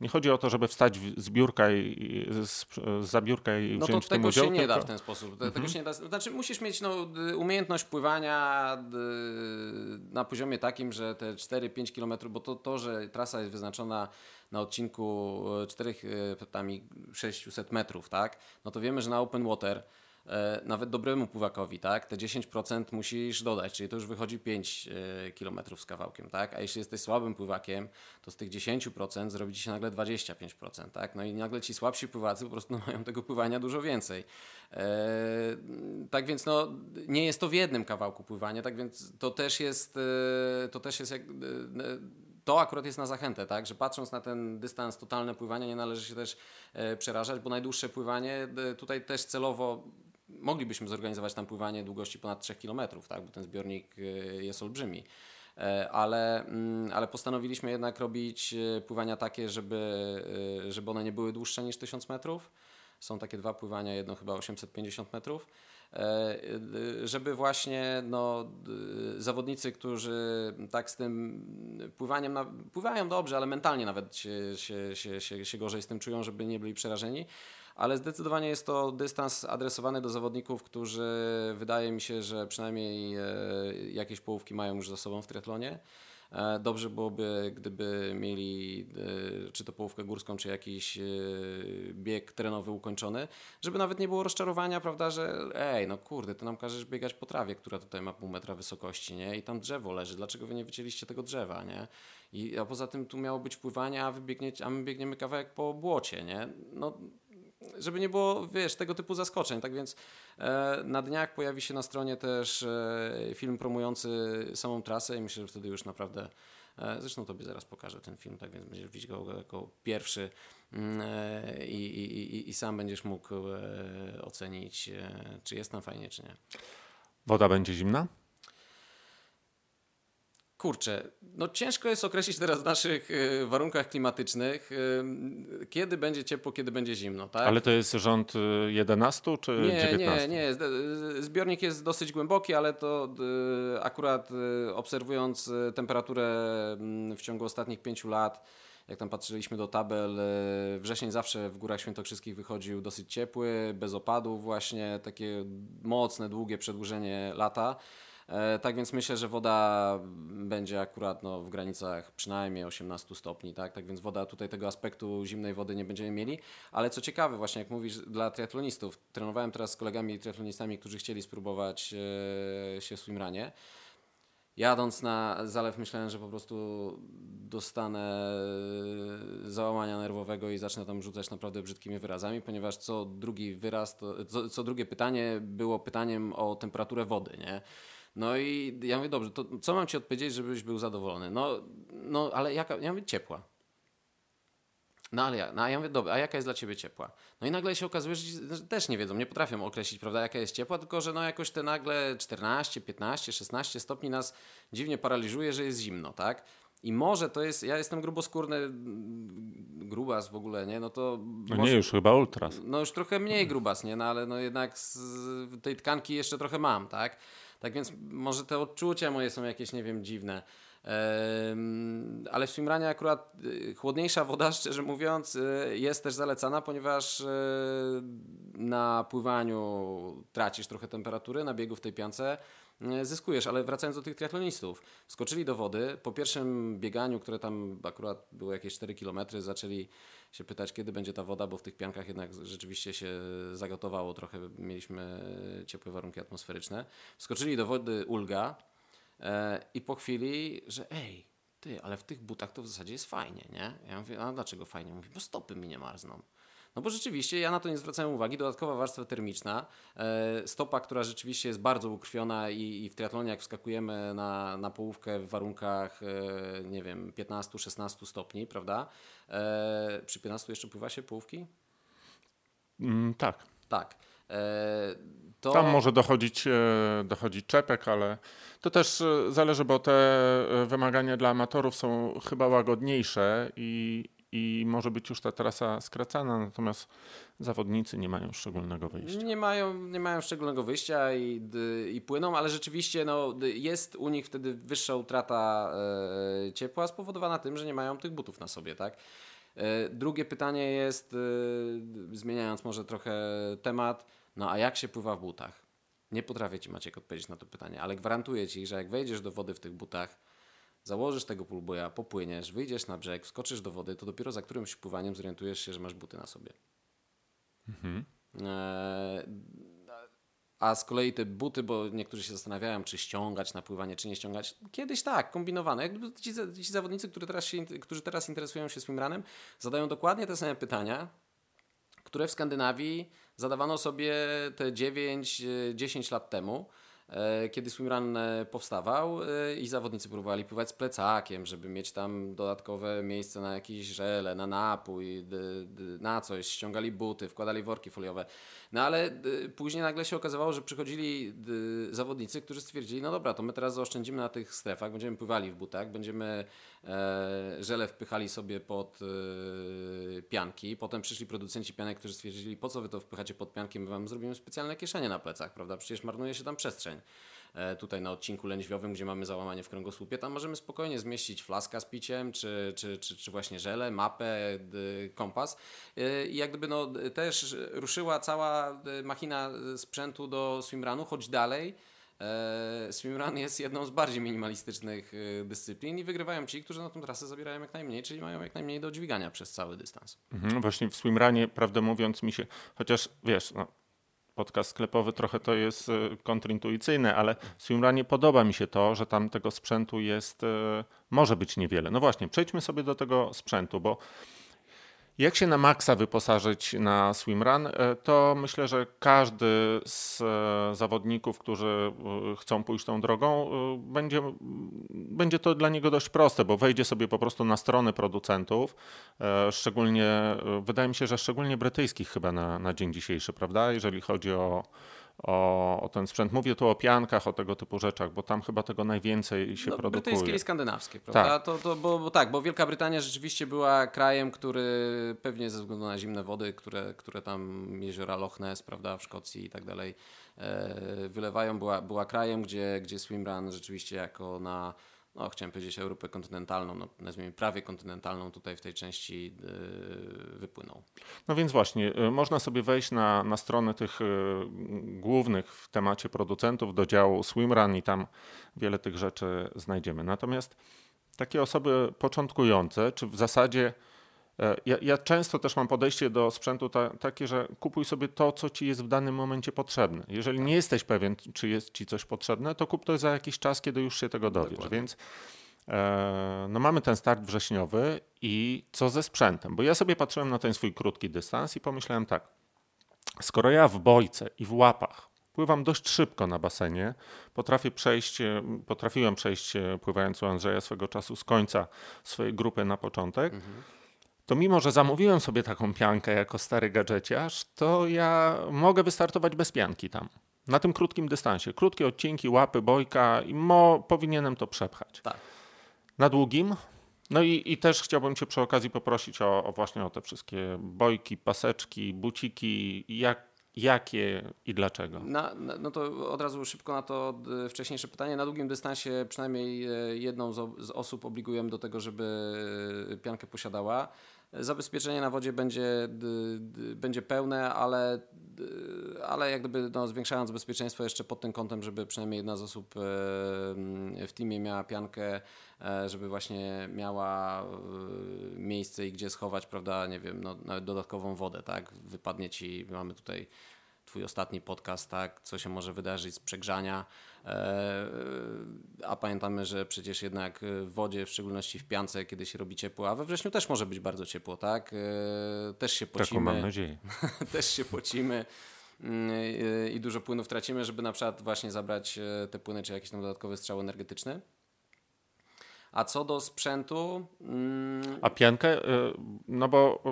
nie chodzi o to, żeby wstać z biurka i z, za biurka i no wziąć to tego udział, się nie da w ten sposób. Tego mhm. się nie da. Znaczy musisz mieć no, umiejętność pływania na poziomie takim, że te 4-5 km, bo to, to, że trasa jest wyznaczona na odcinku 4 600 metrów, tak? No to wiemy, że na open water E, nawet dobremu pływakowi, tak? Te 10% musisz dodać, czyli to już wychodzi 5 e, km z kawałkiem, tak? A jeśli jesteś słabym pływakiem, to z tych 10% zrobi ci się nagle 25%, tak? No i nagle ci słabsi pływacy po prostu [laughs] mają tego pływania dużo więcej. E, tak więc no, nie jest to w jednym kawałku pływania, tak więc to też jest, to też jest jak to akurat jest na zachętę, tak? Że patrząc na ten dystans totalne pływania, nie należy się też e, przerażać, bo najdłuższe pływanie e, tutaj też celowo moglibyśmy zorganizować tam pływanie długości ponad 3 km, tak? bo ten zbiornik e, jest olbrzymi. E, ale, mm, ale postanowiliśmy jednak robić pływania takie, żeby, żeby one nie były dłuższe niż 1000 metrów. Są takie dwa pływania, jedno chyba 850 metrów. E, żeby właśnie no, zawodnicy, którzy tak z tym pływaniem, pływają dobrze, ale mentalnie nawet się, się, się, się gorzej z tym czują, żeby nie byli przerażeni. Ale zdecydowanie jest to dystans adresowany do zawodników, którzy wydaje mi się, że przynajmniej e, jakieś połówki mają już za sobą w triatlonie. E, dobrze byłoby, gdyby mieli e, czy to połówkę górską, czy jakiś bieg terenowy ukończony, żeby nawet nie było rozczarowania, prawda, że ej, no kurde, ty nam każesz biegać po trawie, która tutaj ma pół metra wysokości, nie? I tam drzewo leży, dlaczego wy nie wycięliście tego drzewa, nie? I, a poza tym tu miało być pływanie, a, wy biegniecie, a my biegniemy kawałek po błocie, nie? No żeby nie było, wiesz, tego typu zaskoczeń. Tak więc e, na dniach pojawi się na stronie też e, film promujący samą trasę i myślę, że wtedy już naprawdę e, Zresztą tobie zaraz pokażę ten film, tak więc będziesz widzieć go jako pierwszy mm, e, i, i, i, sam będziesz mógł e, ocenić, e, czy jest tam fajnie, czy nie. Woda będzie zimna? Kurczę, no ciężko jest określić teraz w naszych y, warunkach klimatycznych, y, kiedy będzie ciepło, kiedy będzie zimno, tak? Ale to jest rząd 11 y, czy nie, 19? Nie, nie, zbiornik jest dosyć głęboki, ale to akurat obserwując temperaturę mm, w ciągu ostatnich pięciu lat, jak tam patrzyliśmy do tabel, wrzesień zawsze w Górach Świętokrzyskich wychodził dosyć ciepły, bez opadów właśnie, takie mocne, długie przedłużenie lata. E, tak więc myślę, że woda będzie akurat no, w granicach przynajmniej 18 stopni, tak? tak więc woda tutaj tego aspektu zimnej wody nie będziemy mieli, ale co ciekawe właśnie jak mówisz dla triatlonistów, trenowałem teraz z kolegami triatlonistami, którzy chcieli spróbować e, się w swimranie. Jadąc na zalew myślałem, że po prostu dostanę załamania nerwowego i zacznę tam rzucać naprawdę brzydkimi wyrazami, ponieważ co drugi wyraz, to, co, co drugie pytanie było pytaniem o temperaturę wody, nie? No i ja mówię, dobrze, to co mam ci odpowiedzieć, żebyś był zadowolony? No, no ale jaka, ja mówię, ciepła. No ale ja, no, a ja mówię, dobra, a jaka jest dla ciebie ciepła? No i nagle się okazuje, że, że też nie wiedzą, nie potrafią określić, prawda, jaka jest ciepła, tylko że no jakoś te nagle 14, 15, 16 stopni nas dziwnie paraliżuje, że jest zimno, tak? I może to jest, ja jestem gruboskórny, grubas w ogóle, nie? No to... No może, nie, już chyba ultras. No już trochę mniej grubas, nie? No ale no jednak z tej tkanki jeszcze trochę mam, tak? Tak więc może te odczucia moje są jakieś, nie wiem, dziwne. Ale w swimranie akurat y, chłodniejsza woda, [laughs] szczerze mówiąc, y, jest też zalecana, ponieważ y, na pływaniu tracisz trochę temperatury, na biegu w tej piance zyskujesz, ale wracając do tych triatlonistów, skoczyli do wody, po pierwszym bieganiu, które tam akurat było jakieś 4 km, zaczęli się pytać, kiedy będzie ta woda, bo w tych piankach jednak rzeczywiście się zagotowało trochę, mieliśmy ciepłe warunki atmosferyczne. Skoczyli do wody ulga, E, I po chwili, że ej, ty, ale w tych butach to w zasadzie jest fajnie, nie? Ja mówię, a dlaczego fajnie? Mówi, bo stopy mi nie marzną. No bo rzeczywiście ja na to nie zwracałem uwagi. Dodatkowa warstwa termiczna, e, stopa, która rzeczywiście jest bardzo ukrwiona i, i w triatlonie jak wskakujemy na, na połówkę w warunkach, e, nie wiem, 15-16 stopni, prawda? Przy 15 jeszcze pływa się połówki? Mm, tak. Tak. To... Tam może dochodzić, dochodzić czepek, ale to też e, zależy, bo te e, wymagania dla amatorów są chyba łagodniejsze i, i może być już ta trasa skracana, natomiast zawodnicy nie mają szczególnego wyjścia. Nie mają, nie mają szczególnego wyjścia i, i płyną, ale rzeczywiście no, jest u nich wtedy wyższa utrata e, ciepła spowodowana tym, że nie mają tych butów na sobie, tak? E, drugie pytanie jest, e, zmieniając może trochę temat, no a jak się pływa w butach? Nie potrafię Ci Maciek odpowiedzieć na to pytanie, ale gwarantuję Ci, że jak wejdziesz do wody w tych butach, założysz tego pulboja, popłyniesz, wyjdziesz na brzeg, wskoczysz do wody, to dopiero za którymś pływaniem zorientujesz się, że masz buty na sobie. Mhm. E, a z kolei te buty, bo niektórzy się zastanawiają, czy ściągać na pływanie, czy nie ściągać. Kiedyś tak, kombinowane. Jakby ci, ci zawodnicy, którzy teraz, się, którzy teraz interesują się swimrunem, zadają dokładnie te same pytania, które w Skandynawii zadawano sobie te 9-10 e, lat temu. E, kiedy swimrun e, powstawał e, i zawodnicy próbowali pływać z plecakiem, żeby mieć tam dodatkowe miejsce na jakieś żele, na napój, na coś, ściągali buty, wkładali worki foliowe. No ale później nagle się okazywało, że przychodzili zawodnicy, którzy stwierdzili, no dobra, to my teraz zaoszczędzimy na tych strefach, będziemy pływali w butach, będziemy żele wpychali sobie pod pianki. Potem przyszli producenci pianek, którzy stwierdzili, po co wy to wpychacie pod pianki, my wam zrobimy specjalne kieszenie na plecach, prawda? Przecież marnuje się tam przestrzeń. E, tutaj na odcinku lędźwiowym, gdzie mamy załamanie w kręgosłupie, tam możemy spokojnie zmieścić flaska z piciem, czy, czy, czy, czy właśnie żele, mapę, kompas. E, I jak gdyby no, też ruszyła cała e, machina sprzętu do swimrunu, choć dalej swimrun jest jedną z bardziej minimalistycznych dyscyplin i wygrywają ci, którzy na tą trasę zabierają jak najmniej, czyli mają jak najmniej do dźwigania przez cały dystans. Mhm, właśnie w swimrunie, prawdę mówiąc, mi się, chociaż wiesz, no, podcast sklepowy trochę to jest e, kontrintuicyjne, ale w Swimrunie podoba mi się to, że tam tego sprzętu jest, e, może być niewiele. No właśnie, przejdźmy sobie do tego sprzętu, bo jak się na maksa wyposażyć na swimrun, e, to myślę, że każdy z e, zawodników, którzy e, chcą pójść tą drogą, będzie, będzie to dla niego dość proste, bo wejdzie sobie po prostu na stronę producentów, szczególnie, wydaje mi się, że szczególnie brytyjskich chyba na, na dzień dzisiejszy, prawda, jeżeli chodzi o o, o, ten sprzęt. Mówię tu o piankach, o tego typu rzeczach, bo tam chyba tego najwięcej się no, produkuje. Brytyjskie i skandynawskie, prawda? Tak. To, to, bo, bo, tak, bo Wielka Brytania rzeczywiście była krajem, który pewnie ze względu na zimne wody, które, które tam jeziora Loch Ness, prawda, w Szkocji i tak dalej e, wylewają, była, była krajem, gdzie, gdzie swimrun rzeczywiście jako na no, chciałem powiedzieć Europę kontynentalną, no, nazwijmy prawie kontynentalną tutaj w tej części yy, wypłynął. No więc właśnie, y, można sobie wejść na, na stronę tych y, głównych w temacie producentów do działu Swimrun i tam wiele tych rzeczy znajdziemy. Natomiast takie osoby początkujące, czy w zasadzie ja, ja, często też mam podejście do sprzętu ta, takie, że kupuj sobie to, co ci jest w danym momencie potrzebne. Jeżeli nie jesteś pewien, czy jest ci coś potrzebne, to kup to za jakiś czas, kiedy już się tego dowiesz. Dokładnie. Więc e, no mamy ten start wrześniowy i co ze sprzętem? Bo ja sobie patrzyłem na ten swój krótki dystans i pomyślałem tak, skoro ja w bojce i w łapach Pływam dość szybko na basenie. Potrafię przejść, e, potrafiłem przejść, e, pływając u Andrzeja swego czasu, z końca swojej grupy na początek. Mhm. To mimo, że zamówiłem sobie taką piankę jako stary gadżeciarz, to ja mogę wystartować bez pianki tam. Na tym krótkim dystansie. Krótkie odcinki, łapy, bojka i mo, powinienem to przepchać. Tak. Na długim no i, i, też chciałbym Cię przy okazji poprosić o, o, właśnie o te wszystkie bojki, paseczki, buciki, jak, Jakie i dlaczego? Na, na, no to od razu szybko na to wcześniejsze pytanie. Na długim dystansie przynajmniej e, jedną z, z osób obligujemy do tego, żeby e, piankę posiadała. Zabezpieczenie na wodzie będzie, będzie pełne, ale, ale jak gdyby no, zwiększając bezpieczeństwo jeszcze pod tym kątem, żeby przynajmniej jedna z osób e, w teamie miała piankę, e, żeby właśnie miała e, miejsce i gdzie schować, prawda, nie wiem, no, nawet dodatkową wodę, tak? Wypadnie ci, mamy tutaj twój ostatni podcast, tak? Co się może wydarzyć z przegrzania a pamiętamy, że przecież jednak w wodzie, w szczególności w piance, kiedy się robi ciepło, a we wrześniu też może być bardzo ciepło, tak? E, też się pocimy. Taką mam nadzieję. [laughs] też się pocimy i dużo płynów tracimy, żeby na przykład właśnie zabrać e, te płyny czy jakiś tam dodatkowy strzał energetyczny. A co do sprzętu. Mm... A piankę, y, no bo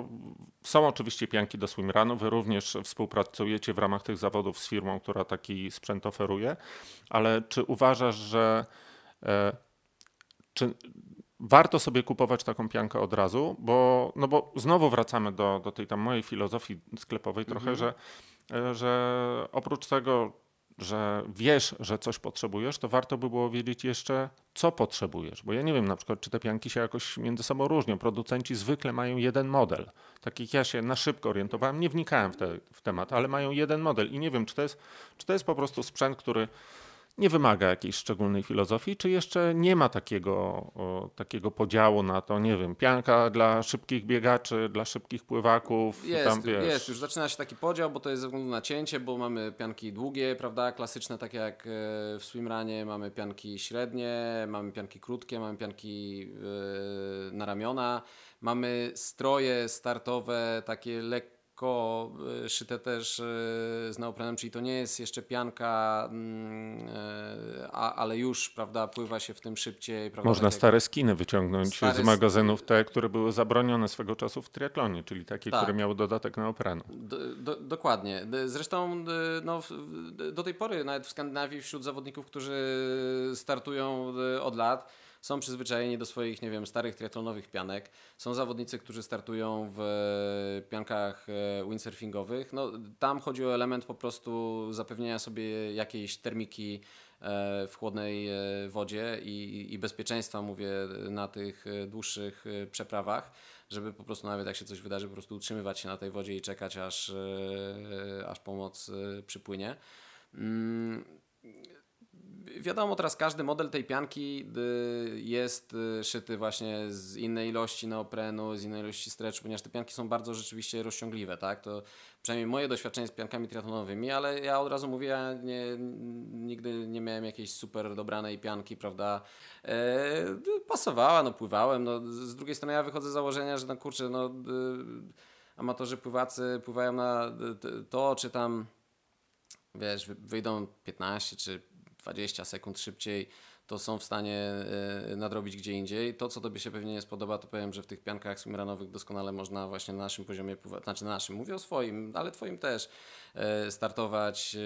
są oczywiście pianki do swimrunu. Wy również współpracujecie w ramach tych zawodów z firmą, która taki sprzęt oferuje, ale czy uważasz, że e, czy warto sobie kupować taką piankę od razu? Bo, no bo znowu wracamy do, do tej tam mojej filozofii sklepowej trochę, mhm. że, e, że oprócz tego, że wiesz, że coś potrzebujesz, to warto by było wiedzieć jeszcze, co potrzebujesz. Bo ja nie wiem na przykład, czy te pianki się jakoś między sobą różnią. Producenci zwykle mają jeden model. Takich ja się na szybko orientowałem, nie wnikałem w, te, w temat, ale mają jeden model i nie wiem, czy to jest, czy to jest po prostu sprzęt, który nie wymaga jakiejś szczególnej filozofii, czy jeszcze nie ma takiego, o, takiego podziału na to, nie wiem, pianka dla szybkich biegaczy, dla szybkich pływaków? Jest, tam, wiesz... jest, już zaczyna się taki podział, bo to jest ze względu na cięcie, bo mamy pianki długie, prawda, klasyczne, takie jak e, w swimranie, mamy pianki średnie, mamy pianki krótkie, mamy pianki yy, na ramiona, mamy stroje startowe, takie lekkie lekko e, szyte też e, z neoprenem, czyli to nie jest jeszcze pianka, mm, e, a, ale już, prawda, pływa się w tym szybciej. Prawda, Można tak stare skiny wyciągnąć stare z magazynów, te, które były zabronione swego czasu w triatlonie, czyli takie, tak. które miały dodatek neoprenu. Do, do, dokładnie. Zresztą no, do tej pory nawet w Skandynawii wśród zawodników, którzy startują od lat, są przyzwyczajeni do swoich, nie wiem, starych triatlonowych pianek. Są zawodnicy, którzy startują w piankach e, windsurfingowych. No, tam chodzi o element po prostu zapewnienia sobie jakiejś termiki e, w chłodnej e, wodzie i, i bezpieczeństwa, mówię, na tych dłuższych przeprawach, żeby po prostu nawet jak się coś wydarzy, po prostu utrzymywać się na tej wodzie i czekać, aż, aż pomoc przypłynie. Wiadomo, teraz każdy model tej pianki y, jest y, szyty właśnie z innej ilości neoprenu, z innej ilości stretchu, ponieważ te pianki są bardzo rzeczywiście rozciągliwe, tak? To przynajmniej moje doświadczenie z piankami triatlonowymi, ale ja od razu mówię, ja nie, nigdy nie miałem jakiejś super dobranej pianki, prawda? E, pasowała, no pływałem, no z drugiej strony ja wychodzę z założenia, że no kurczę, no y, amatorzy pływacy pływają na to, czy tam wiesz, wyjdą 15 czy 20 sekund szybciej, to są w stanie e, nadrobić gdzie indziej. To, co Tobie się pewnie nie spodoba, to powiem, że w tych piankach swimrunowych doskonale można właśnie na naszym poziomie, znaczy na naszym, mówię o swoim, ale Twoim też, startować e,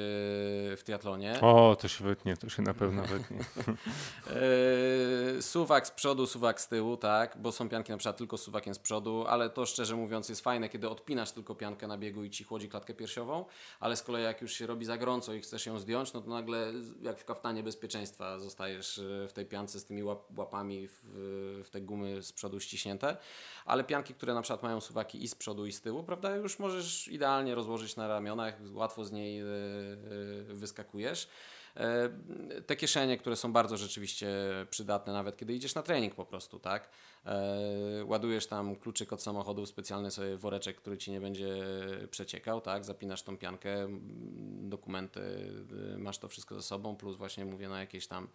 w triatlonie. O, to się wytnie, to się na pewno wytnie. [laughs] E, suwak z przodu, suwak z tyłu, tak, bo są pianki na przykład tylko z suwakiem z przodu, ale to szczerze mówiąc jest fajne, kiedy odpinasz tylko piankę na biegu i ci chłodzi klatkę piersiową, ale z kolei jak już się robi za gorąco i chcesz ją zdjąć, no to nagle jak w kaftanie bezpieczeństwa zostajesz w tej piance z tymi łapami w, w te gumy z przodu ściśnięte, ale pianki, które na przykład mają suwaki i z przodu i z tyłu, prawda, już możesz idealnie rozłożyć na ramionach, łatwo z niej wyskakujesz. E, te kieszenie, które są bardzo rzeczywiście przydatne, nawet kiedy idziesz na trening po prostu, tak? E, ładujesz tam kluczyk od samochodu, specjalny sobie woreczek, który ci nie będzie przeciekał, tak? Zapinasz tą piankę, dokumenty, y, masz to wszystko ze sobą, plus właśnie mówię na jakieś tam E,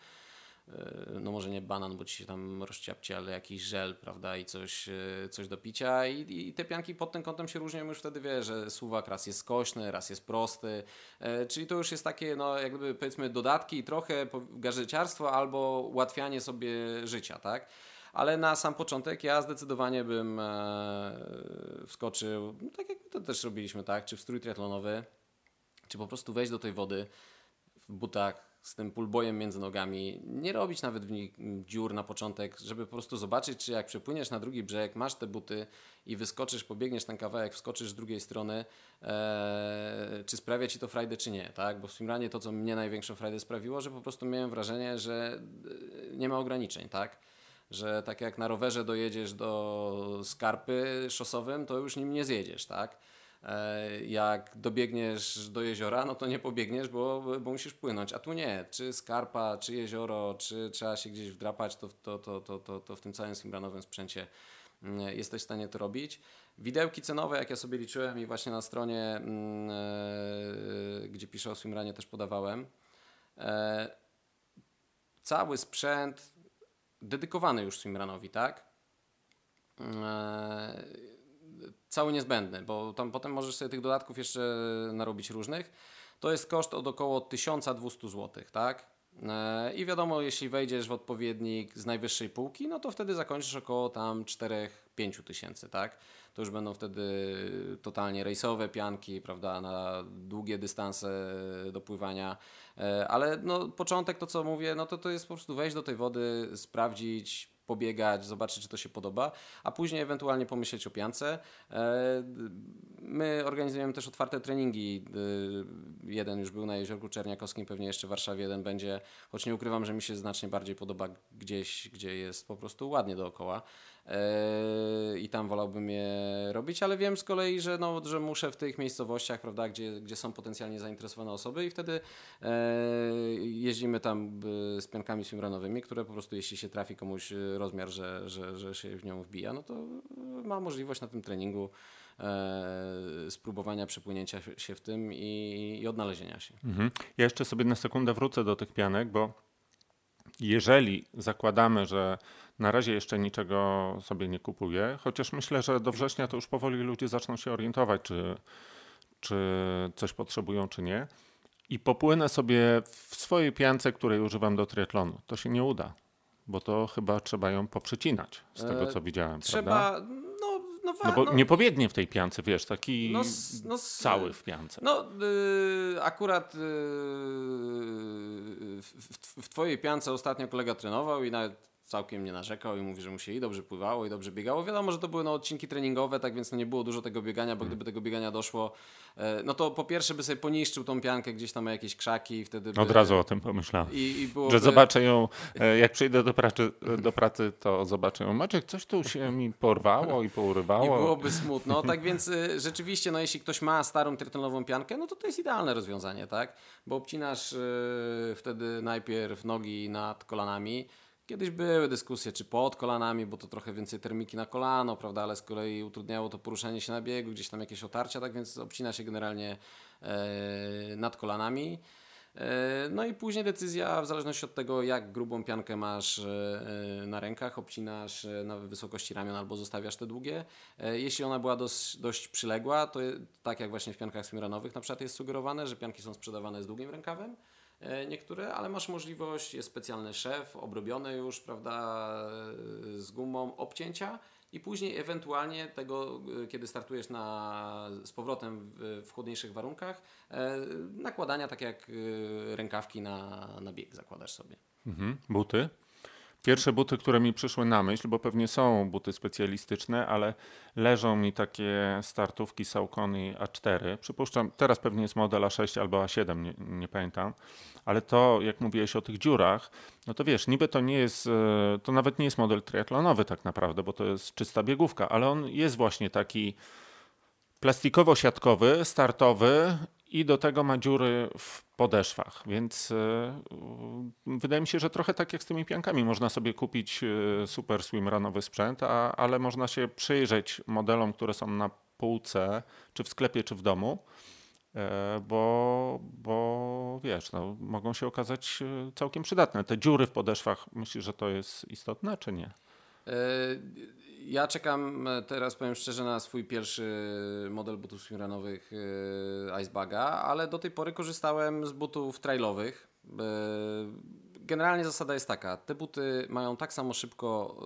no może nie banan, bo ci się tam rozciapcie, ale jakiś żel, prawda, i coś, e, coś do picia I, i te pianki pod tym kątem się różnią już wtedy, wie, że suwak raz jest skośny, raz jest prosty, e, czyli to już jest takie, no jakby powiedzmy dodatki i trochę gadżeciarstwo albo ułatwianie sobie życia, tak? Ale na sam początek ja zdecydowanie bym e, wskoczył, no tak jak to też robiliśmy, tak? Czy w strój triatlonowy, czy po prostu wejść do tej wody w butach z tym pulbojem między nogami, nie robić nawet w nich dziur na początek, żeby po prostu zobaczyć, czy jak przepłyniesz na drugi brzeg, masz te buty i wyskoczysz, pobiegniesz ten kawałek, wskoczysz z drugiej strony, e, czy sprawia ci to frajdę, czy nie, tak? Bo w swimranie to, co mnie największą frajdę sprawiło, że po prostu miałem wrażenie, że e, nie ma ograniczeń, tak? Że tak jak na rowerze dojedziesz do skarpy szosowym, to już nim nie zjedziesz, tak? E, jak dobiegniesz do jeziora, no to nie pobiegniesz, bo, bo musisz płynąć. A tu nie. Czy skarpa, czy jezioro, czy trzeba się gdzieś wdrapać, to, to, to, to, to, to w tym całym swimranowym sprzęcie mm, jesteś w stanie to robić. Widełki cenowe, jak ja sobie liczyłem i właśnie na stronie, mm, e, gdzie piszę o swimranie, też podawałem. E, cały sprzęt dedykowany już swimranowi, tak? Cały niezbędny, bo tam potem możesz sobie tych dodatków jeszcze narobić różnych. To jest koszt od około 1200 zł, tak? E, I wiadomo, jeśli wejdziesz w odpowiednik z najwyższej półki, no to wtedy zakończysz około tam 4-5 tysięcy, tak? To już będą wtedy totalnie rejsowe pianki, prawda, na długie dystanse do pływania. E, ale no, początek, to co mówię, no to to jest po prostu wejść do tej wody, sprawdzić, pobiegać, zobaczyć, czy to się podoba, a później ewentualnie pomyśleć o piance. E, my organizujemy też otwarte treningi. E, jeden już był na Jeziorku Czerniakowskim, pewnie jeszcze w Warszawie jeden będzie, choć nie ukrywam, że mi się znacznie bardziej podoba gdzieś, gdzie jest po prostu ładnie dookoła. Yy, i tam wolałbym je robić, ale wiem z kolei, że, no, że muszę w tych miejscowościach, prawda, gdzie, gdzie są potencjalnie zainteresowane osoby i wtedy yy, jeździmy tam z piankami swimrunowymi, które po prostu jeśli się trafi komuś rozmiar, że, że, że się w nią wbija, no to ma możliwość na tym treningu yy, spróbowania przepłynięcia się w tym i, i odnalezienia się. Mhm. Ja jeszcze sobie na sekundę wrócę do tych pianek, bo jeżeli zakładamy, że na razie jeszcze niczego sobie nie kupuję, chociaż myślę, że do września to już powoli ludzie zaczną się orientować, czy, czy coś potrzebują, czy nie. I popłynę sobie w swojej piance, której używam do triatlonu. To się nie uda, bo to chyba trzeba ją poprzecinać, z tego co widziałem. Trzeba, prawda? No, no, no bo no, nie pobiegnie w tej piance, wiesz, taki no, no, cały w piance. No, yy, akurat yy, w, w, w, twojej piance ostatnio kolega trenował i nawet całkiem nie narzekał i mówi, że mu się i dobrze pływało i dobrze biegało. Wiadomo, że to były no, odcinki treningowe, tak więc no, nie było dużo tego biegania, bo hmm. gdyby tego biegania doszło, e, no to po pierwsze by sobie poniszczył tą piankę gdzieś tam jakieś krzaki i wtedy by... Od razu o tym pomyślałem, I, i byłoby... że zobaczę ją, e, jak przyjdę do pracy, do pracy, to zobaczę ją. Maciek, coś tu się mi porwało i pourywało. I byłoby smutno, tak więc e, rzeczywiście, no jeśli ktoś ma starą triatlonową piankę, no to to jest idealne rozwiązanie, tak? Bo obcinasz wtedy najpierw nogi nad kolanami, Kiedyś były dyskusje, czy pod kolanami, bo to trochę więcej termiki na kolano, prawda, ale z kolei utrudniało to poruszanie się na biegu, gdzieś tam jakieś otarcia, tak więc obcina się generalnie e, nad kolanami. E, no i później decyzja, w zależności od tego, jak grubą piankę masz e, na rękach, obcinasz e, na wysokości ramion albo zostawiasz te długie. E, jeśli ona była dość, dość przyległa, to tak jak właśnie w piankach swimranowych na przykład jest sugerowane, że pianki są sprzedawane z długim rękawem. E, niektóre, ale masz możliwość, jest specjalny szef, obrobiony już, prawda, z gumą obcięcia i później ewentualnie tego, e, kiedy startujesz na, z powrotem w, w chłodniejszych warunkach, e, nakładania tak jak rękawki na, na bieg zakładasz sobie. Mhm. Buty? Pierwsze buty, które mi przyszły na myśl, bo pewnie są buty specjalistyczne, ale leżą mi takie startówki Saucony A4. Przypuszczam, teraz pewnie jest model A6 albo A7, nie, nie, pamiętam. Ale to, jak mówiłeś o tych dziurach, no to wiesz, niby to nie jest, e, to nawet nie jest model triatlonowy tak naprawdę, bo to jest czysta biegówka, ale on jest właśnie taki plastikowo-siatkowy, startowy i do tego ma dziury w podeszwach, więc e, wydaje mi się, że trochę tak jak z tymi piankami. Można sobie kupić e, super swimrunowy sprzęt, a, ale można się przyjrzeć modelom, które są na półce, czy w sklepie, czy w domu, e, bo, bo wiesz, no, mogą się okazać całkiem przydatne. Te dziury w podeszwach, myślisz, że to jest istotne, czy nie? Ja czekam e, teraz, powiem szczerze, na swój pierwszy model butów swimrunowych e, Icebaga, ale do tej pory korzystałem z butów trailowych. E, generalnie zasada jest taka, te buty mają tak samo szybko,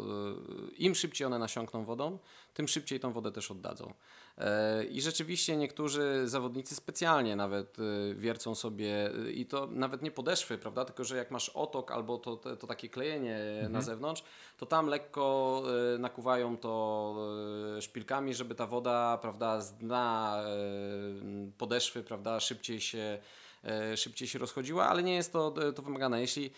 im szybciej one nasiąkną wodą, tym szybciej tą wodę też oddadzą. E, I rzeczywiście niektórzy zawodnicy specjalnie nawet e, wiercą sobie e, i to nawet nie podeszwy, prawda? Tylko, że jak masz otok albo to, to, to takie klejenie mhm. na zewnątrz, to tam lekko nakuwają to szpilkami, żeby ta woda, prawda, z dna podeszwy, prawda, szybciej się, szybciej się rozchodziła, ale nie jest to, to wymagane. Jeśli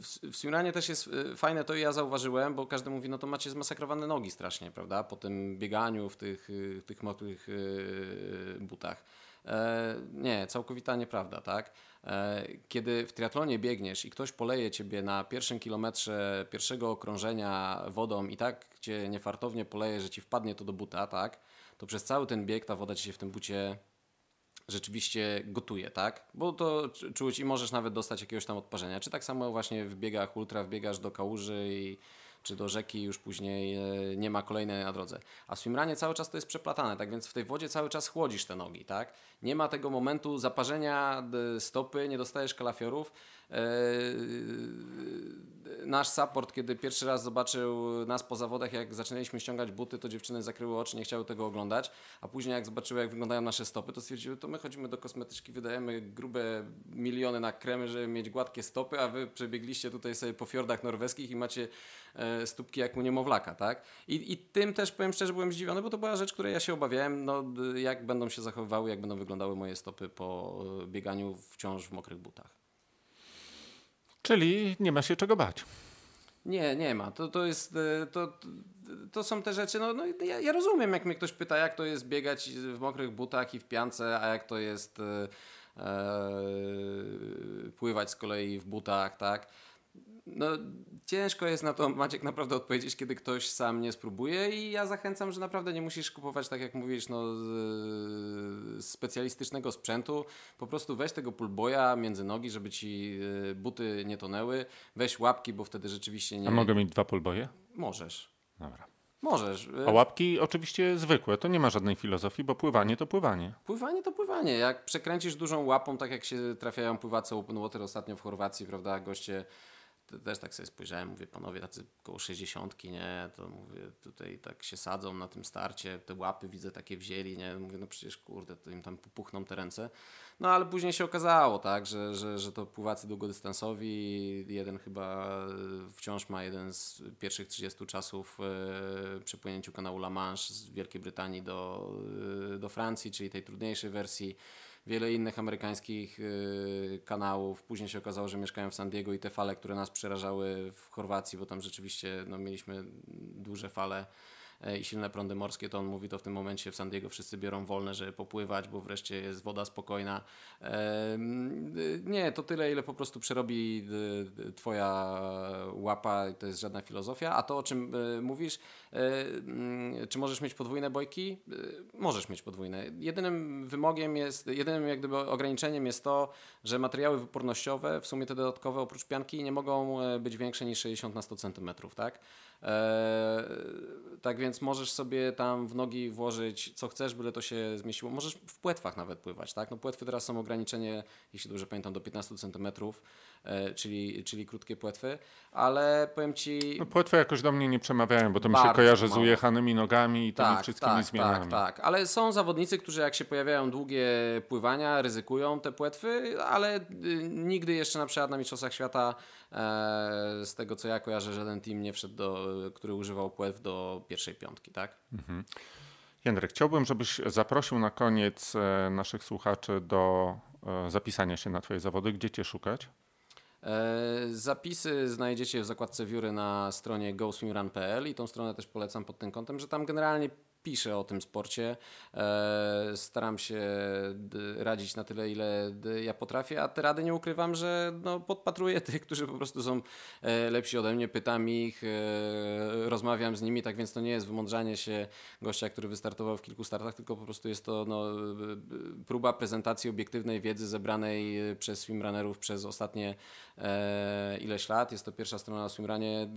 w, w też jest e, fajne to i ja zauważyłem, bo każdy mówi, no to macie zmasakrowane nogi strasznie, prawda? Po tym bieganiu w tych, e, tych mokrych e, butach. Nie, całkowita nieprawda, tak? Kiedy w triatlonie biegniesz i ktoś poleje ciebie na pierwszym kilometrze pierwszego okrążenia wodą i tak cię niefartownie poleje, że ci wpadnie to do buta, tak? To przez cały ten bieg ta woda ci się w tym bucie rzeczywiście gotuje, tak? Bo to czuć i możesz nawet dostać jakiegoś tam odparzenia. Czy tak samo właśnie w biegach ultra wbiegasz do kałuży i czy do rzeki już później e, nie ma kolejnej na drodze. A w swimranie cały czas to jest przeplatane, tak więc w tej wodzie cały czas chłodzisz te nogi, tak? Nie ma tego momentu zaparzenia stopy, nie dostajesz kalafiorów. E, nasz support, kiedy pierwszy raz zobaczył nas po zawodach, jak zaczynaliśmy ściągać buty, to dziewczyny zakryły oczy, nie chciały tego oglądać, a później jak zobaczyły, jak wyglądają nasze stopy, to stwierdziły, to my chodzimy do kosmetyczki, wydajemy grube miliony na kremy, żeby mieć gładkie stopy, a wy przebiegliście tutaj sobie po fiordach norweskich i macie e, stópki jak u niemowlaka, tak? I, I tym też, powiem szczerze, byłem zdziwiony, bo to była rzecz, której ja się obawiałem, no, jak będą się zachowywały, jak będą wyglądały moje stopy po e, bieganiu wciąż w mokrych butach. Czyli nie ma się czego bać. Nie, nie ma. To, to jest, e, to, to są te rzeczy, no, no ja, ja, rozumiem, jak mnie ktoś pyta, jak to jest biegać w mokrych butach i w piance, a jak to jest e, e pływać z kolei w butach, tak? No, ciężko jest na to, Maciek, naprawdę odpowiedzieć, kiedy ktoś sam nie spróbuje i ja zachęcam, że naprawdę nie musisz kupować, tak jak mówisz, no, specjalistycznego sprzętu. Po prostu weź tego pulboja między nogi, żeby ci e, buty nie tonęły. Weź łapki, bo wtedy rzeczywiście nie... A mogę mieć dwa pulboje? Możesz. Dobra. Możesz. E, A łapki oczywiście zwykłe, to nie ma żadnej filozofii, bo pływanie to pływanie. Pływanie to pływanie. Jak przekręcisz dużą łapą, tak jak się trafiają pływacy open water ostatnio w Chorwacji, prawda, goście też tak sobie spojrzałem, mówię, panowie tacy koło 60, nie, to mówię, tutaj tak się sadzą na tym starcie, te łapy widzę takie wzięli, nie, mówię, no przecież kurde, to im tam popuchną te ręce. No ale później się okazało, tak, że, że, że to pływacy długodystansowi, jeden chyba wciąż ma jeden z pierwszych 30 czasów e, przy płynięciu kanału La Manche z Wielkiej Brytanii do, e, do Francji, czyli tej trudniejszej wersji wiele innych amerykańskich y, kanałów. Później się okazało, że mieszkają w San Diego i te fale, które nas przerażały w Chorwacji, bo tam rzeczywiście no, mieliśmy duże fale i silne prądy morskie, to on mówi, to w tym momencie w San Diego wszyscy biorą wolne, żeby popływać, bo wreszcie jest woda spokojna. E, nie, to tyle, ile po prostu przerobi e, twoja łapa, to jest żadna filozofia. A to, o czym mówisz, czy możesz mieć podwójne bojki? Możesz mieć podwójne. Jedynym wymogiem jest, jedynym jak gdyby ograniczeniem jest to, że materiały wypornościowe, w sumie te dodatkowe oprócz pianki, nie mogą być większe niż 60 na 100 cm, tak? Tak więc możesz sobie tam w nogi włożyć co chcesz, byle to się zmieściło. Możesz w płetwach nawet pływać, tak? No płetwy teraz są ograniczenie, jeśli dobrze pamiętam, do 15 centymetrów czyli, czyli krótkie płetwy, ale powiem Ci... No, płetwy jakoś do mnie nie przemawiają, bo to mi się kojarzy mało. z ujechanymi nogami i tymi tak, wszystkimi tak, zmianami. Tak, tak, ale są zawodnicy, którzy jak się pojawiają długie pływania, ryzykują te płetwy, ale y, nigdy jeszcze na przykład na Mistrzostwach Świata e, z tego co ja kojarzę, żaden team nie wszedł, do, który używał płetw do pierwszej piątki, tak? Mhm. Jędrek, chciałbym, żebyś zaprosił na koniec e, naszych słuchaczy do zapisania się na Twoje zawody. Gdzie Cię szukać? E, zapisy znajdziecie w zakładce wióry na stronie goswimrun.pl i tą stronę też polecam pod tym kątem, że tam generalnie piszę o tym sporcie. E, staram się radzić na tyle, ile ja potrafię, a te rady nie ukrywam, że no, podpatruję [laughs] tych, którzy po prostu są e, lepsi ode mnie, pytam ich, e, rozmawiam z nimi, tak więc to nie jest wymądrzanie się gościa, który wystartował w kilku startach, tylko po prostu jest to no, próba prezentacji obiektywnej wiedzy zebranej przez swimrunnerów przez ostatnie ileś lat. Jest to pierwsza strona na swimrunie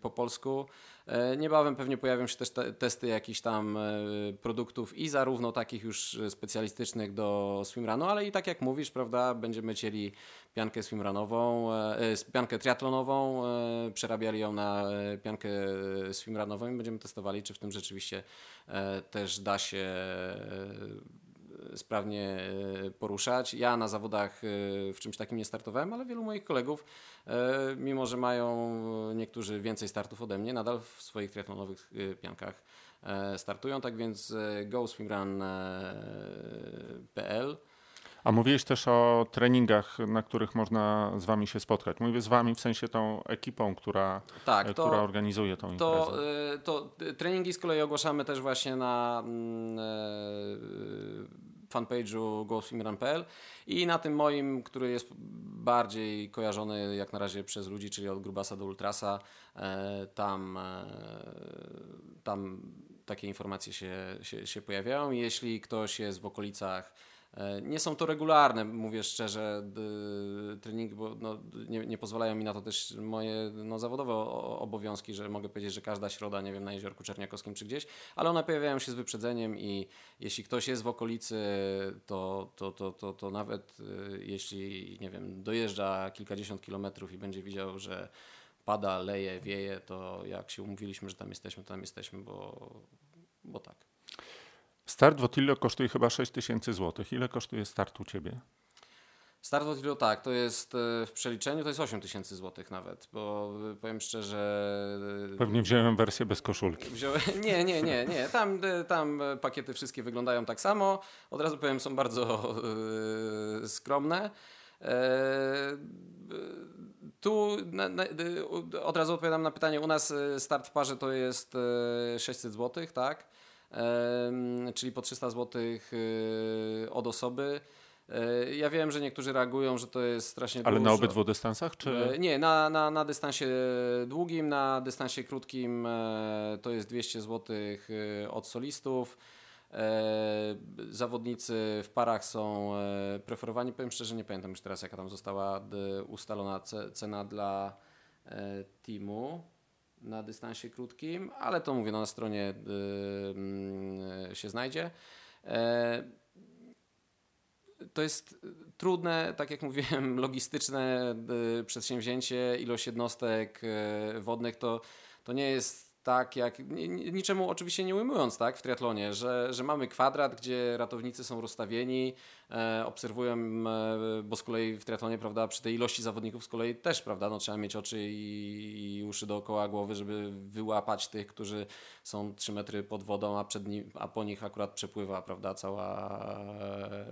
po polsku. E, niebawem pewnie pojawią się też te testy jakichś tam e, produktów i zarówno takich już specjalistycznych do swimrunu, ale i tak jak mówisz, prawda, będziemy chcieli piankę swimrunową, e, piankę triatlonową, przerabiali ją na piankę swimrunową i będziemy testowali, czy w tym rzeczywiście też da się sprawnie e, poruszać. Ja na zawodach e, w czymś takim nie startowałem, ale wielu moich kolegów, e, mimo że mają niektórzy więcej startów ode mnie, nadal w swoich triathlonowych piankach startują. Tak więc goswimrun.pl a mówiłeś też o treningach, na których można z wami się spotkać. Mówię z wami w sensie tą ekipą, która, tak, to, która organizuje tą to, imprezę. To treningi z kolei ogłaszamy też właśnie na mm, fanpage'u GoSwimRun.pl i na tym moim, który jest bardziej kojarzony jak na razie przez ludzi, czyli od Grubasa do Ultrasa, e, tam, e, tam takie informacje się, się, się pojawiają. Jeśli ktoś jest w okolicach nie są to regularne, mówię szczerze, treningi, bo no, nie, nie, pozwalają mi na to też moje no, zawodowe obowiązki, że mogę powiedzieć, że każda środa, nie wiem, na Jeziorku Czerniakowskim czy gdzieś, ale one pojawiają się z wyprzedzeniem i jeśli ktoś jest w okolicy, to, to, to, to, to nawet e, jeśli, nie wiem, dojeżdża kilkadziesiąt kilometrów i będzie widział, że pada, leje, wieje, to jak się umówiliśmy, że tam jesteśmy, to tam jesteśmy, bo, bo tak. Start w Otillo kosztuje chyba 6 tysięcy złotych. Ile kosztuje start u Ciebie? Start w Otillo tak, to jest e, w przeliczeniu to jest 8 tysięcy złotych nawet, bo e, powiem szczerze... E, Pewnie wziąłem wersję bez koszulki. Wziąłem, [laughs] nie, nie, nie, nie. Tam, tam pakiety wszystkie wyglądają tak samo. Od razu powiem, są bardzo yy, skromne. Tu na, na, od razu odpowiadam na pytanie. U nas start w parze to jest 600 złotych, tak? Czyli po 300 zł y, od osoby. E, ja wiem, że niektórzy reagują, że to jest strasznie Ale dużo. na obydwu dystansach? Czy... E, nie, na, na, na dystansie długim, na dystansie krótkim e, to jest 200 zł od solistów. Zawodnicy w parach są preferowani. Powiem szczerze, nie pamiętam już teraz, jaka tam została ustalona cena dla teamu na dystansie krótkim, ale to mówię, no, na stronie yy, się znajdzie. E, to jest trudne, tak jak mówiłem, [laughs] logistyczne y, przedsięwzięcie, ilość jednostek y, wodnych to, to nie jest tak jak, niczemu oczywiście nie ujmując tak, w triatlonie, że, że mamy kwadrat, gdzie ratownicy są rozstawieni, e, obserwują, e, bo z kolei w triatlonie, prawda, przy tej ilości zawodników z kolei też, prawda, no, trzeba mieć oczy i, i uszy dookoła głowy, żeby wyłapać tych, którzy są 3 metry pod wodą, a, przed nim, a po nich akurat przepływa, prawda, cała e,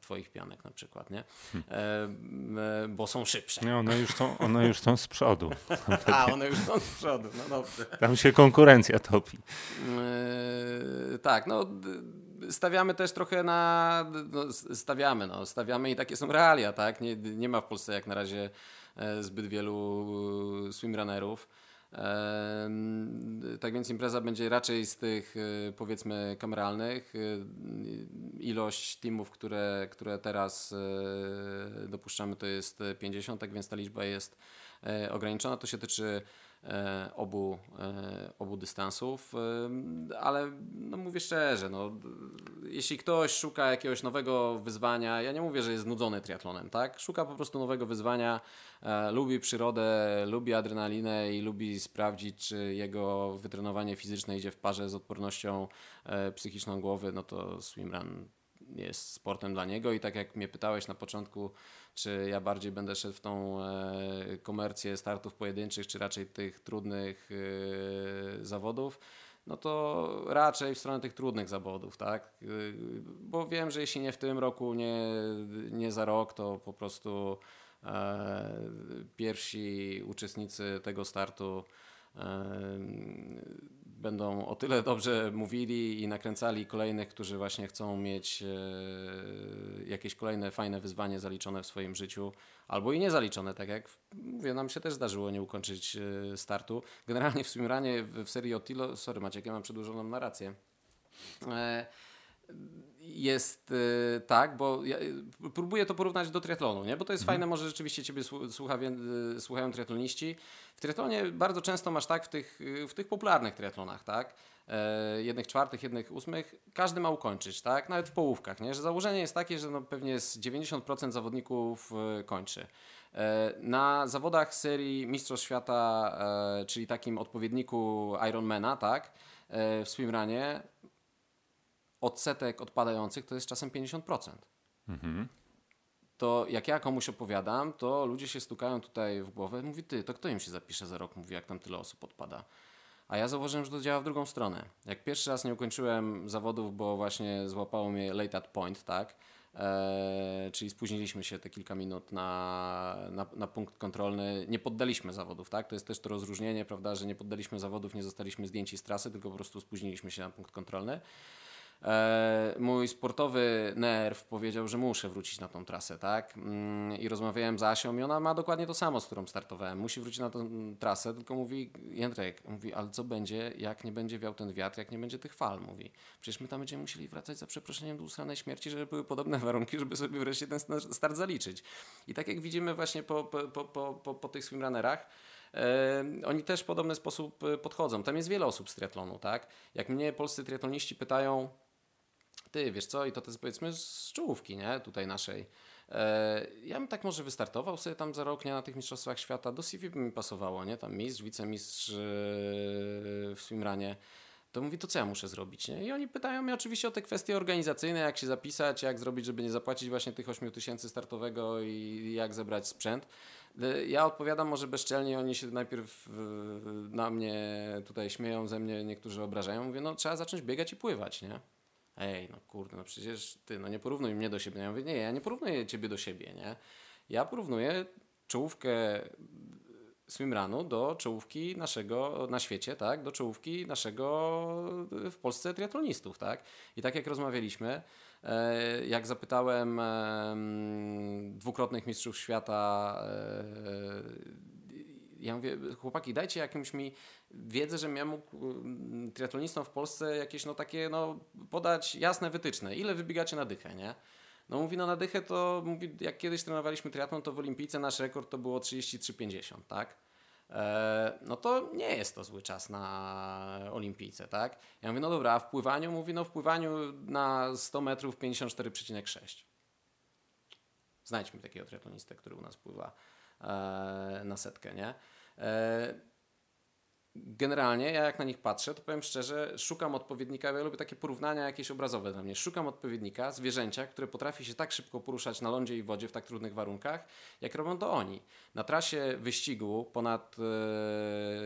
twoich pianek na przykład, nie? E, bo są szybsze. Nie, one już są, one już są z przodu. [laughs] A, one już są z przodu, no dobrze. Tam się konkurencja topi. E, tak, no stawiamy też trochę na, no, stawiamy, no, stawiamy i takie są realia, tak? Nie, nie ma w Polsce jak na razie zbyt wielu swimrunnerów. Tak więc impreza będzie raczej z tych e, powiedzmy kameralnych. E, ilość teamów, które, które teraz e, dopuszczamy to jest 50, tak więc ta liczba jest ograniczona. To się tyczy obu, e, obu dystansów, e, ale no mówię szczerze, no, jeśli ktoś szuka jakiegoś nowego wyzwania, ja nie mówię, że jest znudzony triatlonem, tak? Szuka po prostu nowego wyzwania, lubi przyrodę, lubi adrenalinę i lubi sprawdzić, czy jego wytrenowanie fizyczne idzie w parze z odpornością psychiczną głowy, no to swimrun jest sportem dla niego i tak jak mnie pytałeś na początku, czy ja bardziej będę szedł w tą e, komercję startów pojedynczych, czy raczej tych trudnych e, zawodów, no to raczej w stronę tych trudnych zawodów, tak? E, bo wiem, że jeśli nie w tym roku, nie, nie za rok, to po prostu pierwsi uczestnicy tego startu będą o tyle dobrze mówili i nakręcali kolejnych, którzy właśnie chcą mieć e, jakieś kolejne fajne wyzwanie zaliczone w swoim życiu, albo i niezaliczone, tak jak mówię, nam się też zdarzyło nie ukończyć e, startu. Generalnie w swimranie w serii Otilo, sorry Maciek, ja mam przedłużoną narrację, e, jest y, tak, bo ja y, próbuję to porównać do triatlonu, nie? bo to jest mhm. fajne, może rzeczywiście Ciebie słucha, y, słuchają triatloniści. W triatlonie bardzo często masz tak w tych, w tych popularnych triatlonach, tak? E, jednych czwartych, jednych ósmych, każdy ma ukończyć, tak? Nawet w połówkach, nie? Że założenie jest takie, że no pewnie z 90% zawodników kończy. E, na zawodach serii Mistrzostw Świata, e, czyli takim odpowiedniku Ironmana, tak? W swimrunie odsetek odpadających to jest czasem 50%. Mhm. To jak ja komuś opowiadam, to ludzie się stukają tutaj w głowę. Mówi, ty, to kto im się zapisze za rok? Mówi, jak tam tyle osób odpada. A ja zauważyłem, że to działa w drugą stronę. Jak pierwszy raz nie ukończyłem zawodów, bo właśnie złapało mnie late at point, tak? Eee, czyli spóźniliśmy się te kilka minut na, na, na, punkt kontrolny. Nie poddaliśmy zawodów, tak? To jest też to rozróżnienie, prawda, że nie poddaliśmy zawodów, nie zostaliśmy zdjęci z trasy, tylko po prostu spóźniliśmy się na punkt kontrolny. E, mój sportowy nerw powiedział, że muszę wrócić na tą trasę, tak? Mm, I rozmawiałem z Asią i ona ma dokładnie to samo, z którą startowałem. Musi wrócić na tą trasę, tylko mówi, Jędrek, mówi, ale co będzie, jak nie będzie wiał ten wiatr, jak nie będzie tych fal, mówi. Przecież my tam będziemy musieli wracać za przeproszeniem do usranej śmierci, żeby były podobne warunki, żeby sobie wreszcie ten start zaliczyć. I tak jak widzimy właśnie po, po, po, po, po tych swimrunnerach, e, oni też w podobny sposób podchodzą. Tam jest wiele osób z triatlonu, tak? Jak mnie polscy triatloniści pytają, ty, wiesz co, i to, jest powiedzmy z czołówki, nie, tutaj naszej. E, ja bym tak może wystartował sobie tam za rok, nie, na tych mistrzostwach świata, do CV by mi pasowało, nie, tam mistrz, wicemistrz e, w swimranie. To mówi, to co ja muszę zrobić, nie? I oni pytają mnie oczywiście o te kwestie organizacyjne, jak się zapisać, jak zrobić, żeby nie zapłacić właśnie tych 8 tysięcy startowego i jak zebrać sprzęt. E, ja odpowiadam może bezczelnie, oni się najpierw na mnie tutaj śmieją, ze mnie niektórzy obrażają. Mówię, no trzeba zacząć biegać i pływać, nie? Ej, no kurde, no przecież ty, no nie porównuj mnie do siebie. Ja mówię, nie, ja nie porównuję ciebie do siebie, nie? Ja porównuję czołówkę swimrunu do czołówki naszego na świecie, tak? Do czołówki naszego w Polsce triatlonistów, tak? I tak jak rozmawialiśmy, e, jak zapytałem dwukrotnych mistrzów świata e, ja mówię, chłopaki, dajcie jakimś mi wiedzę, że ja mógł mm, triatlonistom w Polsce jakieś no takie no podać jasne wytyczne. Ile wybiegacie na dychę, nie? No mówi, no na dychę to, mówi, jak kiedyś trenowaliśmy triatlon, to w olimpijce nasz rekord to było 33,50, tak? E, no to nie jest to zły czas na olimpijce, tak? Ja mówię, no dobra, a w pływaniu? Mówi, no w pływaniu na 100 metrów 54,6. Znajdź mi takiego triatlonistę, który u nas pływa na setkę, nie? E, generalnie ja jak na nich patrzę, to powiem szczerze, szukam odpowiednika, ja lubię takie porównania jakieś obrazowe dla mnie. Szukam odpowiednika, zwierzęcia, które potrafi się tak szybko poruszać na lądzie i wodzie w tak trudnych warunkach, jak robią to oni. Na trasie wyścigu ponad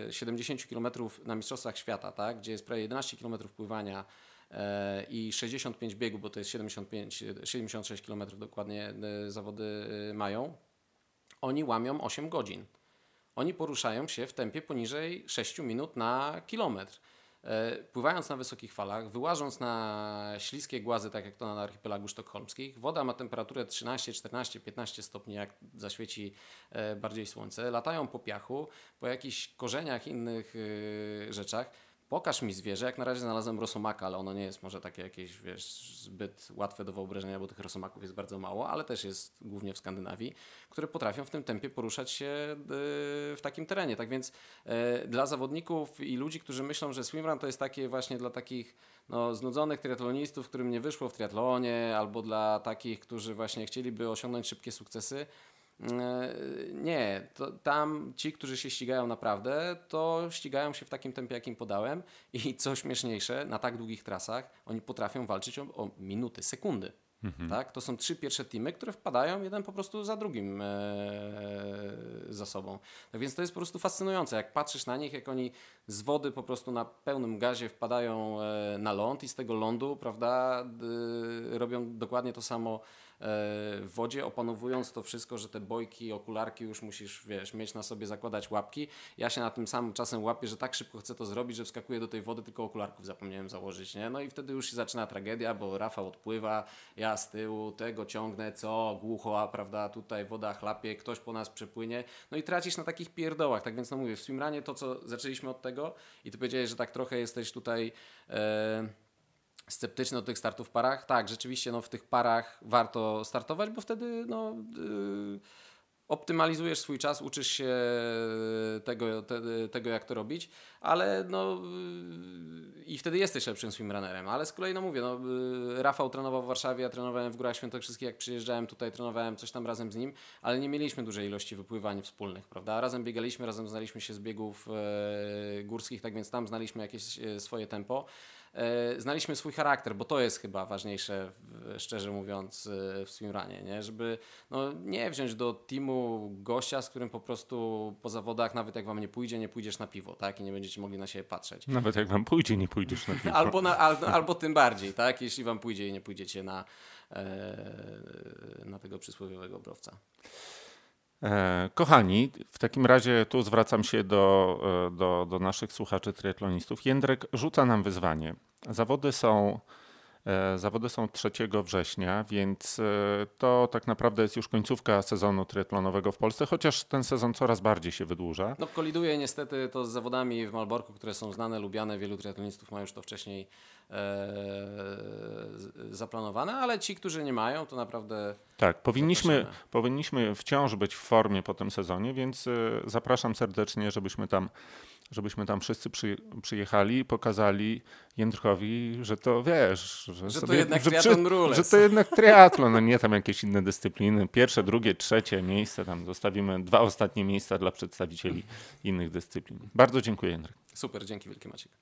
e, 70 km na Mistrzostwach Świata, tak, gdzie jest prawie 11 km pływania e, i 65 biegu, bo to jest 75, 76 km dokładnie e, zawody e, mają, oni łamią 8 godzin oni poruszają się w tempie poniżej 6 minut na kilometr. E, pływając na wysokich falach, wyłażąc na śliskie głazy, tak jak to na archipelagu sztokholmskich, woda ma temperaturę 13, 14, 15 stopni, jak zaświeci e, bardziej słońce, latają po piachu, po jakichś korzeniach, innych e, rzeczach. Pokaż mi zwierzę, jak na razie znalazłem rosomaka, ale ono nie jest może takie jakieś, wiesz, zbyt łatwe do wyobrażenia, bo tych rosomaków jest bardzo mało, ale też jest głównie w Skandynawii, które potrafią w tym tempie poruszać się e, w takim terenie. Tak więc e, dla zawodników i ludzi, którzy myślą, że swimrun to jest takie właśnie dla takich no, znudzonych triatlonistów, którym nie wyszło w triatlonie, albo dla takich, którzy właśnie chcieliby osiągnąć szybkie sukcesy, nie, to tam ci, którzy się ścigają naprawdę, to ścigają się w takim tempie, jakim podałem i co śmieszniejsze, na tak długich trasach oni potrafią walczyć o, o minuty, sekundy. Mhm. Tak? To są trzy pierwsze teamy, które wpadają jeden po prostu za drugim e, za sobą. Tak więc to jest po prostu fascynujące. Jak patrzysz na nich, jak oni z wody po prostu na pełnym gazie wpadają e, na ląd i z tego lądu, prawda, e, robią dokładnie to samo w wodzie, opanowując to wszystko, że te bojki, okularki już musisz, wiesz, mieć na sobie, zakładać łapki. Ja się na tym samym czasem łapię, że tak szybko chcę to zrobić, że wskakuję do tej wody, tylko okularków zapomniałem założyć, nie? No i wtedy już się zaczyna tragedia, bo Rafał odpływa, ja z tyłu, tego ciągnę, co, głucho, a prawda, tutaj woda chlapie, ktoś po nas przepłynie, no i tracisz na takich pierdołach, tak więc no mówię, w swimranie to, co zaczęliśmy od tego i ty powiedziałeś, że tak trochę jesteś tutaj... E, sceptyczny do tych startów w parach. Tak, rzeczywiście no, w tych parach warto startować, bo wtedy no, yy, optymalizujesz swój czas, uczysz się tego, te, tego jak to robić, ale no yy, i wtedy jesteś lepszym swimrunnerem. Ale z kolei, no mówię, no, yy, Rafał trenował w Warszawie, ja trenowałem w Górach Świętokrzyskich, jak przyjeżdżałem tutaj, trenowałem coś tam razem z nim, ale nie mieliśmy dużej ilości wypływań wspólnych, prawda? Razem biegaliśmy, razem znaliśmy się z biegów e, górskich, tak więc tam znaliśmy jakieś e, swoje tempo. E, znaliśmy swój charakter, bo to jest chyba ważniejsze, szczerze mówiąc, e, w swimranie, nie? Żeby no, nie wziąć do teamu gościa, z którym po prostu po zawodach, nawet jak wam nie pójdzie, nie pójdziesz na piwo, tak? I nie będziecie mogli na siebie patrzeć. Nawet jak wam pójdzie, nie pójdziesz na piwo. [laughs] albo, na, albo, albo tym bardziej, tak? Jeśli wam pójdzie i nie pójdziecie na, e, na tego przysłowiowego browca. E, kochani, w takim razie tu zwracam się do, e, do, do naszych słuchaczy triatlonistów. Jędrek rzuca nam wyzwanie. Zawody są, zawody są 3 września, więc to tak naprawdę jest już końcówka sezonu triatlonowego w Polsce, chociaż ten sezon coraz bardziej się wydłuża. No koliduje niestety to z zawodami w Malborku, które są znane, lubiane. Wielu triatlonistów ma już to wcześniej E, zaplanowane, ale ci, którzy nie mają, to naprawdę. Tak, powinniśmy, powinniśmy wciąż być w formie po tym sezonie, więc e, zapraszam serdecznie, żebyśmy tam, żebyśmy tam wszyscy przy, przyjechali i pokazali Jędrkowi, że to wiesz, że, że sobie, to jednak że, triatlon że to jednak triatlon, a nie tam jakieś inne dyscypliny. Pierwsze, drugie, trzecie miejsce, tam zostawimy dwa ostatnie miejsca dla przedstawicieli innych dyscyplin. Bardzo dziękuję, Jędrek. Super, dzięki wielkie Maciek.